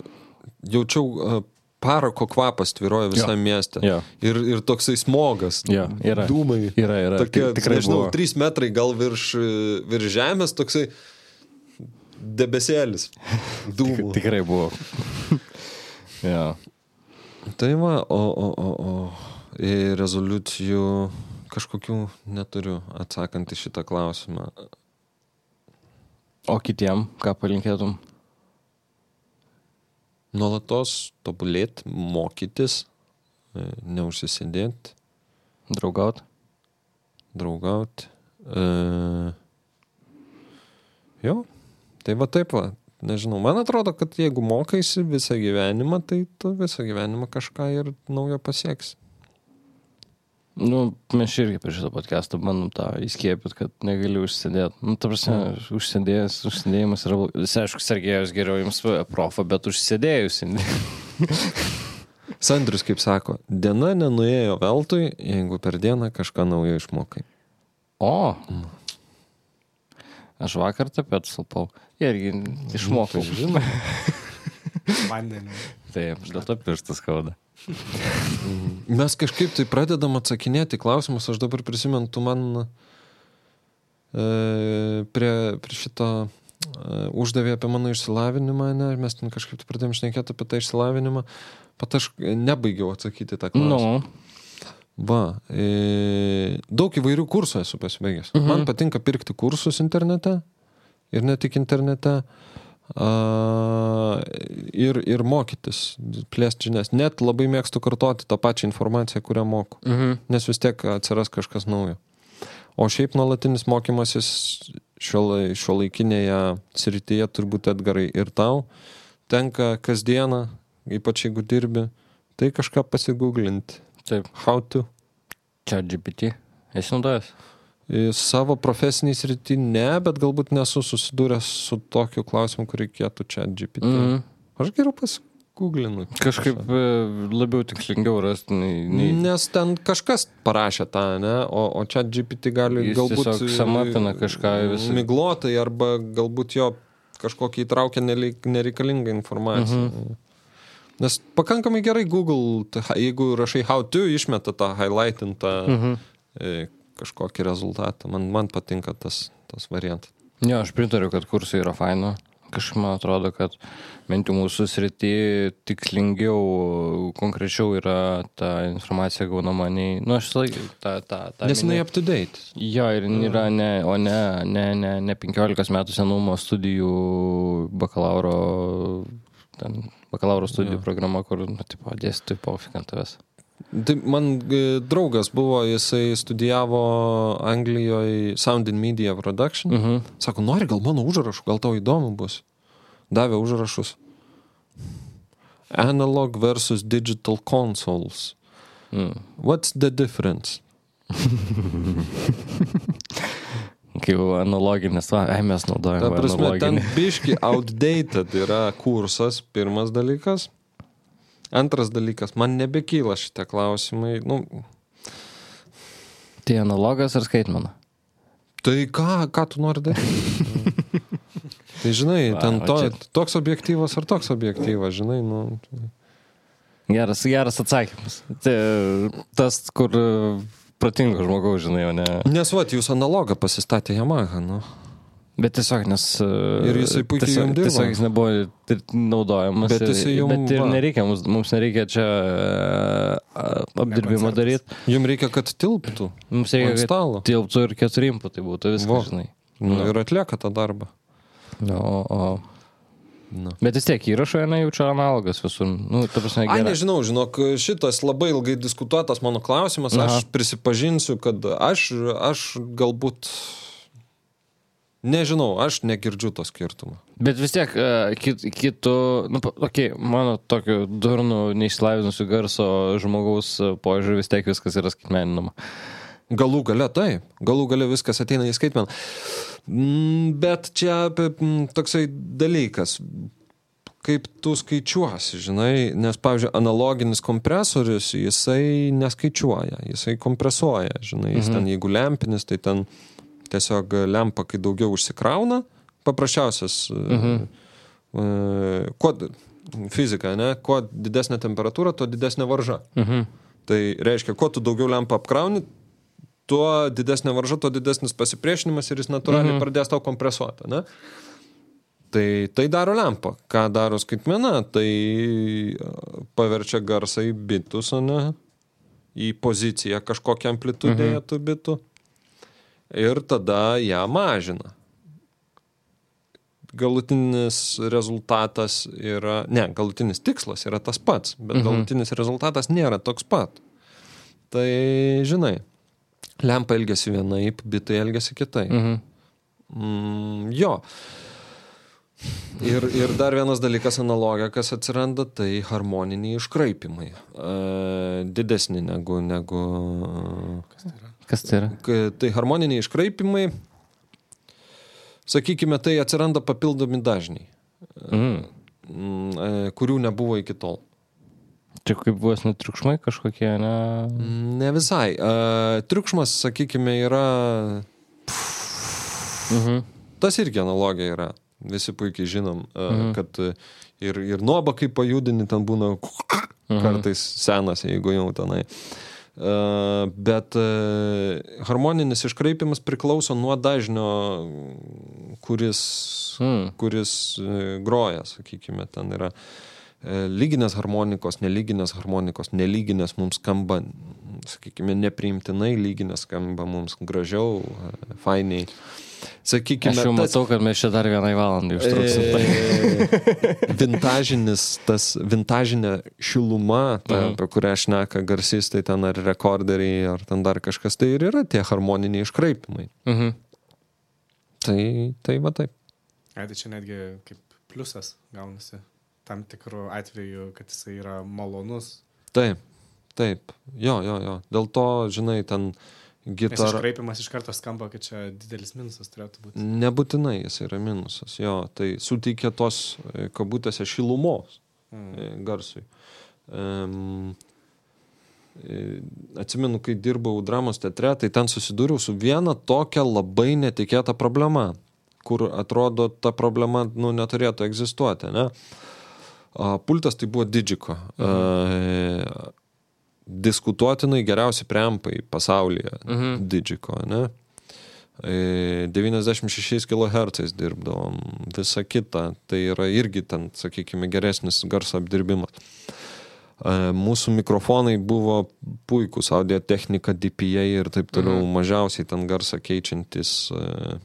Speaker 1: jaučiau e, parako kvapas tviroja visame mieste.
Speaker 2: Jo.
Speaker 1: Ir, ir toksai smogas.
Speaker 2: Jo, yra.
Speaker 1: Dūmai.
Speaker 2: Yra, yra.
Speaker 1: Tokie,
Speaker 2: Tik- tikrai
Speaker 1: nežinau,
Speaker 2: buvo.
Speaker 1: 3 metrai gal virš, virš žemės, toksai debesėlis. Dūmų.
Speaker 2: tikrai buvo. jo.
Speaker 1: Tai va, o, o, o, o į rezoliucijų kažkokių neturiu atsakant į šitą klausimą.
Speaker 2: O kitiem, ką palinkėtum?
Speaker 1: Nuolatos tobulėti, mokytis, e, neužsisėdėti,
Speaker 2: Draugaut?
Speaker 1: draugauti. E... Jo, tai va taip va. Nežinau, man atrodo, kad jeigu mokaisi visą gyvenimą, tai tu visą gyvenimą kažką ir naujo pasieks.
Speaker 2: Nu, mes irgi per šitą podcastą bandom tą įskiepyti, kad negali užsidėti. Nu, ta prasme, užsidėjęs, užsidėjimas yra... blo- Visi, aišku, Sergejus geriau jums profą, bet užsidėjus.
Speaker 1: Sandrius kaip sako, diena nenuėjo veltui, jeigu per dieną kažką naujo išmokai.
Speaker 2: O. Aš vakar tapet sulpau. Irgi išmokau.
Speaker 1: Žinai,
Speaker 3: Vandenį.
Speaker 2: Taip, dėl to pirštas skauda.
Speaker 1: mes kažkaip tai pradedam atsakinėti klausimus, aš dabar prisimenu, tu man e, prie, prie šito e, uždavė apie mano išsilavinimą, ne, mes ten kažkaip tai pradėjom šnekėti apie tą išsilavinimą, pat aš nebaigiau atsakyti tą klausimą.
Speaker 2: Nu,
Speaker 1: Va, e, daug įvairių kursų esu pasibaigęs. Mhm. Man patinka pirkti kursus internete ir ne tik internete. A, ir, ir mokytis, plėsti žinias. Net labai mėgstu kartoti tą pačią informaciją, kurią moku,
Speaker 2: mhm.
Speaker 1: nes vis tiek atsiras kažkas naujo. O šiaip nuolatinis mokymasis šio laikinėje srityje turbūt atgarai ir tau tenka kasdieną, ypač jeigu dirbi, tai kažką pasigūglinti.
Speaker 2: Taip.
Speaker 1: How to.
Speaker 2: Čia GPT. Esi naudojęs?
Speaker 1: Savo profesinį sritį ne, bet galbūt nesu susidūręs su tokiu klausimu, kur reikėtų čia GPT. Mm. Aš geriau pasigūglinu.
Speaker 2: Kažkaip e, labiau tikslingiau rasti. Nei, nei...
Speaker 1: Nes ten kažkas parašė tą, ne? O, o čia GPT gali
Speaker 2: Jis
Speaker 1: galbūt...
Speaker 2: tiesiog samapina kažką visą-
Speaker 1: Miglotai arba galbūt jo kažkokį įtraukia nereik- nereikalingą informaciją. Mhm. Nes pakankamai gerai Google, jeigu rašai how to, išmeta tą highlightintą mhm. Kažkokį rezultatą. Man, man patinka tas, tas variantas.
Speaker 2: Jo, aš pritariu, kad kursai yra faino. Kažkaip man atrodo, kad bent jau mūsų srity tikslingiau, konkrečiau yra ta informacija gaunama nei... Nu, aš laikau tą... tą, tą
Speaker 1: Nes jinai up to date.
Speaker 2: Jo, ir jin yra ne, o ne, ne, ne, ne 15 metų senumo studijų bakalauro, ten, bakalauro studijų
Speaker 1: Jo.
Speaker 2: programa, kur, nu, tipo, dėstytojai pofik ant tavęs.
Speaker 1: Tai man e, draugas buvo, jisai studijavo Anglijoje Sound and Media Production. Mhm.
Speaker 2: Mhm.
Speaker 1: Sako, nori gal mano užrašų, gal tau įdomu bus. Davė užrašus. Analog versus digital consoles.
Speaker 2: Mm.
Speaker 1: What's the difference?
Speaker 2: Kaip analoginis, ai mes
Speaker 1: Ta
Speaker 2: naudojame.
Speaker 1: prasme, ten
Speaker 2: analoginį.
Speaker 1: biški outdated yra kursas, pirmas dalykas. Antras dalykas, man nebekyla šitie klausimai. Nu,
Speaker 2: Tai analogas ar skaitmena?
Speaker 1: tai ką, ką tu nori daryti? tai žinai,
Speaker 2: Va,
Speaker 1: ten to,
Speaker 2: čia-
Speaker 1: toks objektyvas ar toks objektyvas, žinai, nu.
Speaker 2: Geras, geras atsakymas. Tai, tas, kur e, protingo žmogaus, žinai, o ne.
Speaker 1: Nes va, jūs analogą pasistatė Yamaha, nu.
Speaker 2: Bet tiesiog, nes...
Speaker 1: Ir jisai puikiai
Speaker 2: tiesiog,
Speaker 1: jum dirba.
Speaker 2: Tiesiog jis nebuvo naudojamas.
Speaker 1: Bet jisai jum
Speaker 2: Bet ir nereikia, mums, mums nereikia čia e, apdirbimo daryti.
Speaker 1: Jums reikia, kad tilptų
Speaker 2: Mums reikia, kad
Speaker 1: stalo.
Speaker 2: tilptų ir keturi inputai būtų viskas, žinai.
Speaker 1: Nu,
Speaker 2: Nu.
Speaker 1: ir atlieka tą darbą.
Speaker 2: O, o.
Speaker 1: Nu.
Speaker 2: Bet vis tiek įrašo nejaučia analogas visur. Nu, prasme,
Speaker 1: Ai, nežinau, žinok, šitas labai ilgai diskutuotas mano klausimas.
Speaker 2: Aha.
Speaker 1: Aš prisipažinsiu, kad aš, aš galbūt. Nežinau, aš negirdžiu to skirtumo.
Speaker 2: Bet vis tiek, e, kit, kitų, nu, okay, mano tokiu durnu, neišsilavinusiu garso žmogaus požiūriu vis tiek viskas yra skaitmeninama.
Speaker 1: Galų gale taip, galų gale viskas ateina į skaitmeną. Mm, Bet čia apie, mm, toksai dalykas, kaip tu skaičiuosi, žinai, nes, pavyzdžiui, analoginis kompresorius, jisai neskaičiuoja, jisai kompresuoja, žinai, jis
Speaker 2: Mhm.
Speaker 1: ten, jeigu lempinis, tai ten tiesiog lempa, kai daugiau užsikrauna, paprasčiausias,
Speaker 2: Mhm.
Speaker 1: e, kuo, fizika, ne, kuo didesnė temperatūra, tuo didesnė varža.
Speaker 2: Mhm.
Speaker 1: Tai reiškia, kuo tu daugiau lempą apkrauni, tuo didesnė varža, tuo didesnis pasipriešinimas ir jis natūraliai mhm. pradės tau kompresuoti. Ne? Tai tai daro lempa. Ką daro skaitmena, tai e, paverčia garsą į bitus, ne į poziciją kažkokią amplitudėje mhm. tų bitų. Ir tada ją mažina. Galutinis rezultatas yra, ne, galutinis tikslas yra tas pats, bet mhm. galutinis rezultatas nėra toks pat. Tai, žinai, lempa elgesi vienaip, bitai elgesi kitaip.
Speaker 2: Mhm.
Speaker 1: Mm, jo. Ir, ir dar vienas dalykas analogija, kas atsiranda, tai harmoniniai iškraipimai. E, didesni negu... negu
Speaker 2: Kas tai yra?
Speaker 1: K- tai harmoniniai iškraipimai, sakykime, tai atsiranda papildomi dažniai,
Speaker 2: Mm.
Speaker 1: mm, e, kurių nebuvo iki tol.
Speaker 2: Čia kaip buvo netriukšmai kažkokie, ne?
Speaker 1: Ne visai. E, triukšmas, sakykime, yra...
Speaker 2: Mhm.
Speaker 1: Tas irgi analogija yra. Visi puikiai žinom, mhm. kad e, ir, ir nuoba, kai pajudini, ten būna mhm. kartais senas, jeigu jau tenai. Uh, bet uh, harmoninis iškraipimas priklauso nuo dažnio, kuris,
Speaker 2: Mm.
Speaker 1: kuris uh, groja, sakykime, ten yra lyginės harmonikos, nelyginės harmonikos, nelyginės mums skamba, sakykime, nepriimtinai, lyginės skamba mums gražiau, fainiai. Sakykime,
Speaker 2: Aš jau matau, kad mes čia dar vienai valandai užtruksim.
Speaker 1: E, vintažinis, tas vintažinė šiluma, ta,
Speaker 2: Mhm.
Speaker 1: apie kurią šneka garsistai ten ar rekorderiai, ar ten dar kažkas, tai ir yra tie harmoniniai iškraipimai.
Speaker 2: Mhm.
Speaker 1: Tai, tai va taip.
Speaker 3: Ai, tai čia netgi kaip pliusas gaunasi tam tikrų atveju, kad jisai yra malonus.
Speaker 1: Taip, taip. Jo, jo, jo. Dėl to, žinai, ten
Speaker 3: Nes
Speaker 1: gitara.
Speaker 3: iškraipimas iš karto skamba, kad čia didelis minusas turėtų būti.
Speaker 1: Nebūtinai jis yra minusas, jo. Tai suteikia tos e, kabutėse šilumos.
Speaker 3: Mm.
Speaker 1: e, garsui. Um, atsimenu, kai dirbau dramos teatre, tai ten susidūriau su viena tokia labai netikėta problema, kur atrodo ta problema nu, neturėtų egzistuoti. Ne? Pultas tai buvo Didžiko. Mhm. Diskutuotinai geriausi preampai pasaulyje.
Speaker 2: Mhm.
Speaker 1: Didžiko, ne? E, 96 kHz dirbdavom, visa kita, tai yra irgi ten, sakykime, geresnis garso apdirbimas. E, Mūsų mikrofonai buvo puikūs, audio technika, DPA ir taip toliau,
Speaker 2: Mhm.
Speaker 1: mažiausiai ten garsą keičiantis e,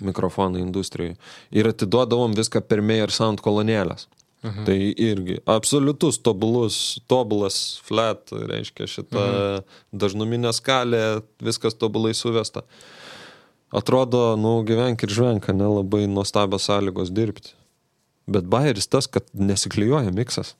Speaker 1: mikrofonai industrijai. Ir atiduodavom viską per Meyer Sound kolonėlės. Mhm. Tai irgi absoliutus tobulus, tobulas flat, reiškia šitą mhm. dažnuminę skalę, viskas tobulai suvesta. Atrodo, nu, gyvenk ir žvenk, nelabai nuostabios sąlygos dirbti. Bet bairis tas, kad nesiklijuoja miksas.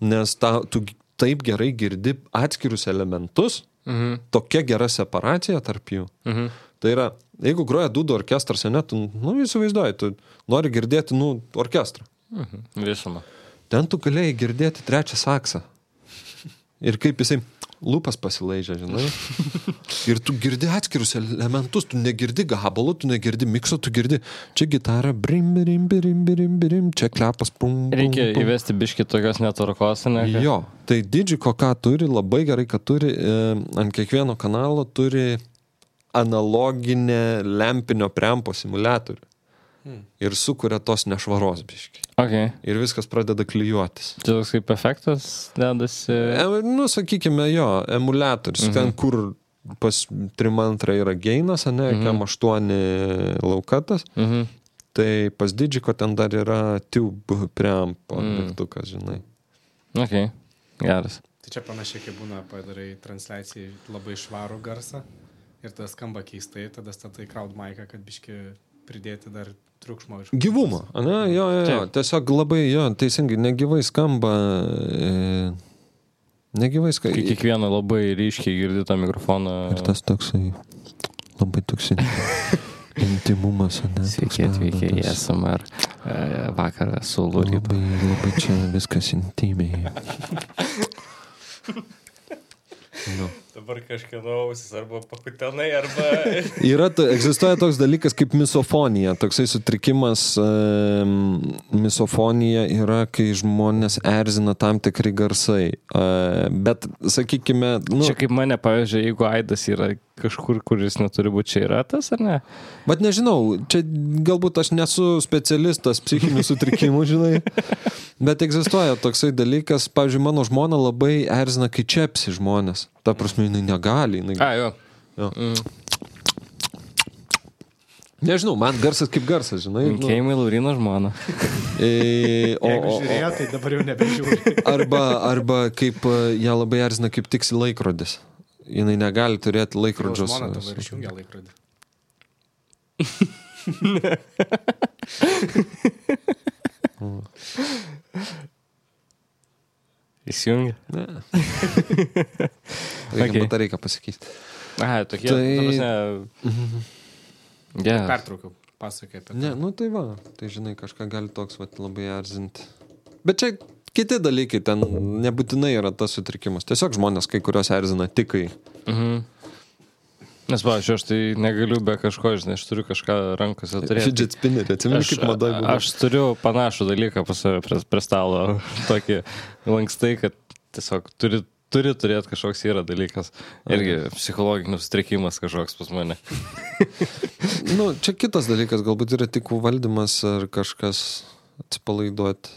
Speaker 1: Nes ta, tu taip gerai girdi atskirus elementus,
Speaker 2: Mhm.
Speaker 1: tokia gera separacija tarp jų.
Speaker 2: Mhm.
Speaker 1: Tai yra, jeigu groja dūdo orkestras, ne, tu, nu, įsivaizduoji, tu nori girdėti, nu, orkestrą.
Speaker 2: Mhm. Visumą.
Speaker 1: Ten tu galėjai girdėti trečią saksą. Ir kaip jisai lūpas pasilaižė, žinai. Ir tu girdi atskirus elementus, tu negirdi gabalo, tu negirdi mikso, tu girdi čia gitarą, brim, brim, brim, brim, brim, čia klepas, pum. pum,
Speaker 2: Reikia
Speaker 1: pum.
Speaker 2: įvesti biški tokios netvarkos, ne? kad-
Speaker 1: Jo, tai didžiko ką turi, labai gerai, kad turi, e, ant kiekvieno kanalo turi analoginę lempinio prempo simulatorių.
Speaker 3: Hmm.
Speaker 1: Ir sukuria tos nešvaros biški.
Speaker 2: Okay.
Speaker 1: Ir viskas pradeda klyjuotis.
Speaker 2: Čia toks kaip efektas dedasi.
Speaker 1: E, nu, sakykime, jo, emulatorius, mhm. ten kur pas trimantra yra geinas, ne, mhm. kam aštuoni laukatas,
Speaker 2: Mhm.
Speaker 1: tai pas didžiko ten dar yra tube preampo
Speaker 2: Mm.
Speaker 1: mygtukas, žinai.
Speaker 2: Ok. Geras.
Speaker 3: Tai čia panašiai, kai būna padarai transliacijai labai švarų garsą ir tas skamba keistai, tada statai crowd maiką, kad biški pridėti dar triukšmo iš.
Speaker 1: Gyvumo, ne, jo, jo, jo. Tiesiog labai, jo, teisingai, negyvai skamba. E, negyvai skamba.
Speaker 2: Kai kiekvieną labai ryškiai girdi tą mikrofoną.
Speaker 1: Ir tas toksai, labai toksai intimumas, ne?
Speaker 2: Sveiki atvykę į SMR e, vakarą su Luritu.
Speaker 1: Labai, labai čia viskas intimiai. Nu.
Speaker 2: Dabar kažkieno ausis arba pakutenai, arba...
Speaker 1: Yra, egzistuoja toks dalykas kaip misofonija. Toksai sutrikimas, e, misofonija yra, kai žmonės erzina tam tikri garsai. E, bet, sakykime, nu,
Speaker 2: Čia kaip mane, pavyzdžiui, jeigu Aidas yra kažkur, kuris neturi būti čia yra tas, ar ne?
Speaker 1: Bet nežinau, čia galbūt aš nesu specialistas psichinių sutrikimų, žinai. Bet egzistuoja toksai dalykas, pavyzdžiui, mano žmona labai erzina, kai čiapsi žmonės. Ta prasme, jinai negali. Jinai...
Speaker 2: A, jo.
Speaker 1: Jo.
Speaker 2: Mm.
Speaker 1: Nežinau, man garsas kaip garsas, žinai. Nu,
Speaker 2: Linkėjimai Laurino žmona.
Speaker 1: e, o,
Speaker 3: Jeigu
Speaker 1: o, o,
Speaker 3: žiūrėjo, tai dabar jau nebežiūri.
Speaker 1: arba, arba kaip e, ją labai erzina, kaip tiksi laikrodis. Jinai negali turėti laikrodžio.
Speaker 3: Žmona
Speaker 1: su-
Speaker 3: išjungia laikrodį.
Speaker 2: Įsijungi.
Speaker 1: Ne. Reikia,
Speaker 2: Okay.
Speaker 1: reikia pasakyti.
Speaker 2: Aha, tokie.
Speaker 1: Tai-.
Speaker 2: Prasme... Yeah.
Speaker 3: Pertraukiau, pasakai apie tai.
Speaker 1: Ne, nu tai va, tai žinai, kažką gali toks vat, labai erzinti. Bet čia kiti dalykai, ten nebūtinai yra tas sutrikimas. Tiesiog žmonės kai kurios erzina tikai.
Speaker 2: Mhm. Nes, pavyzdžiui, aš tai negaliu be kažko, žinai, aš turiu kažką rankose turėti.
Speaker 1: Fidget spinnerį, atsimeni, kaip madai buvo.
Speaker 2: aš turiu panašų dalyką pas save prie, prie stalo, tokį lankstai, kad tiesiog turi, turi turėti kažkoks yra dalykas. Irgi psichologinis sutrikimas kažkoks pas mane.
Speaker 1: Nu, čia kitas dalykas, galbūt yra tik valdymas ar kažkas atsipalaiduoti.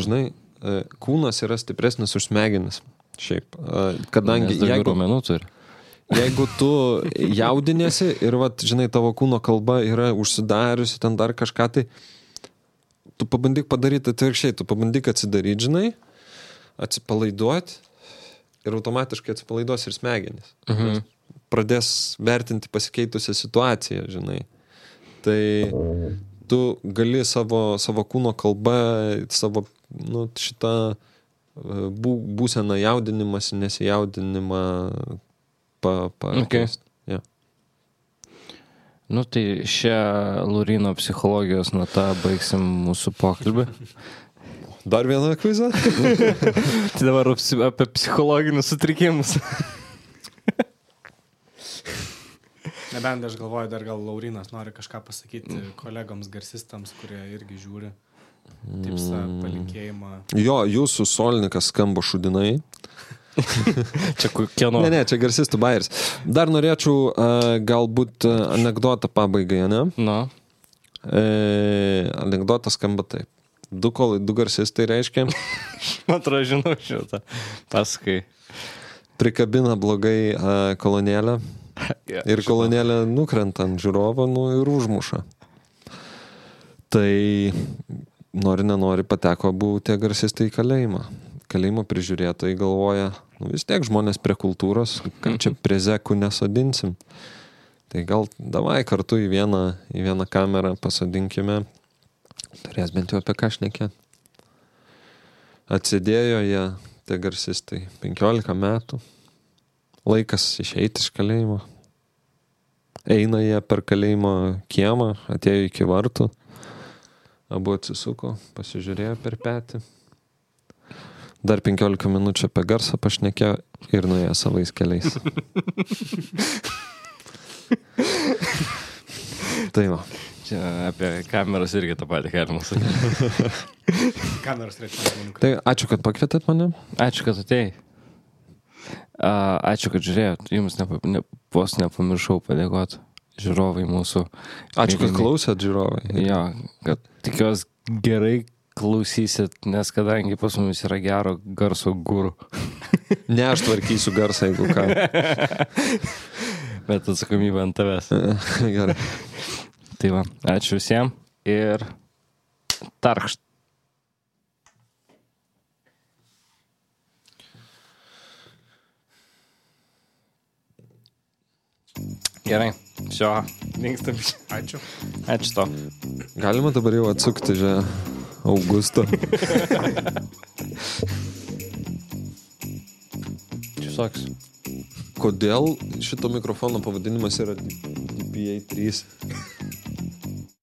Speaker 1: Žinai, e, kūnas yra stipresnis už smegenis. Šiaip, e, kadangi jeigu,
Speaker 2: raumenų turi.
Speaker 1: Jeigu tu jaudinėsi ir, vat, žinai, tavo kūno kalba yra užsidariusi, ten dar kažką, tai tu pabandyk padaryti atvirkščiai, tu pabandyk atsidaryti, žinai, atsipalaiduoti ir automatiškai atsipalaiduos ir smegenis.
Speaker 2: Mhm.
Speaker 1: Pradės vertinti pasikeitusią situaciją, žinai. Tai tu gali savo, savo kūno kalbą, savo nu, šitą e, bū, būseną jaudinimas, nesijaudinimą pa, pa,
Speaker 2: Okay.
Speaker 1: Ja.
Speaker 2: Nu tai šią Lurino psichologijos natą baigsim mūsų pokalbį.
Speaker 1: Dar vieną kvizą?
Speaker 2: Tai dabar apie psichologinius sutrikimus.
Speaker 3: Nebent aš galvoju, dar gal Laurinas nori kažką pasakyti kolegoms garsistams, kurie irgi žiūri. Tipsą, palinkėjimą.
Speaker 1: Jo, jūsų solininkas skamba šudinai.
Speaker 2: Čia kieno?
Speaker 1: Ne, ne, čia garsistų bairis. Dar norėčiau uh, galbūt uh, anegdotą pabaigai, ne?
Speaker 2: Nu,
Speaker 1: E, anegdotas skamba taip. Du, kol, du garsistai reiškia,
Speaker 2: man atrodo, žinau šitą. Pasakai.
Speaker 1: prikabina blogai uh, kolonėlę ir kolonėlė nukrenta ant žiūrovo nu, ir užmuša. Tai nori, nenori pateko abu tie garsistai į kalėjimą. Kalėjimo prižiūrėtojai galvoja, nu, vis tiek žmonės prie kultūros, kad čia prie zekų nesodinsim. Tai gal davai kartu į vieną, į vieną kamerą pasodinkime, turės bent jau apie ką šnekėti. Atsidėjo jie, tie garsistai, 15 metų, laikas išeiti iš kalėjimo. Eina jie per kalėjimo kiemą, atėjo iki vartų, abu atsisuko, pasižiūrėjo per petį. Dar 15 minučių apie garsą pašnekėjo ir nuėjo savais keliais. tai va.
Speaker 2: Čia apie kameras irgi tą patį galima sakyti.
Speaker 3: Kameros trečiam žmonių.
Speaker 1: Tai ačiū, kad pakvietėt mane.
Speaker 2: Ačiū, kad atėjai. A, Ačiū, kad žiūrėjot. Jums nepa, ne, vos nepamiršau padėkoti žiūrovai mūsų.
Speaker 1: Ačiū, kad klausėt, žiūrovai.
Speaker 2: Jo, kad tikiuosi gerai klausysit, nes kadangi pas mumis yra gero garso gurų.
Speaker 1: Ne aš tvarkysiu garsą, jeigu ką.
Speaker 2: Bet atsakomybė ant tavęs.
Speaker 1: Gerai.
Speaker 2: Tai va, ačiū visiems ir tarkšt. Gerai, šio, linkstam.
Speaker 3: Ačiū.
Speaker 2: Ačiū to.
Speaker 1: Galima dabar jau atsukti čia Augustą.
Speaker 2: Tiesiog.
Speaker 1: Kodėl šito mikrofono pavadinimas yra DPA 3?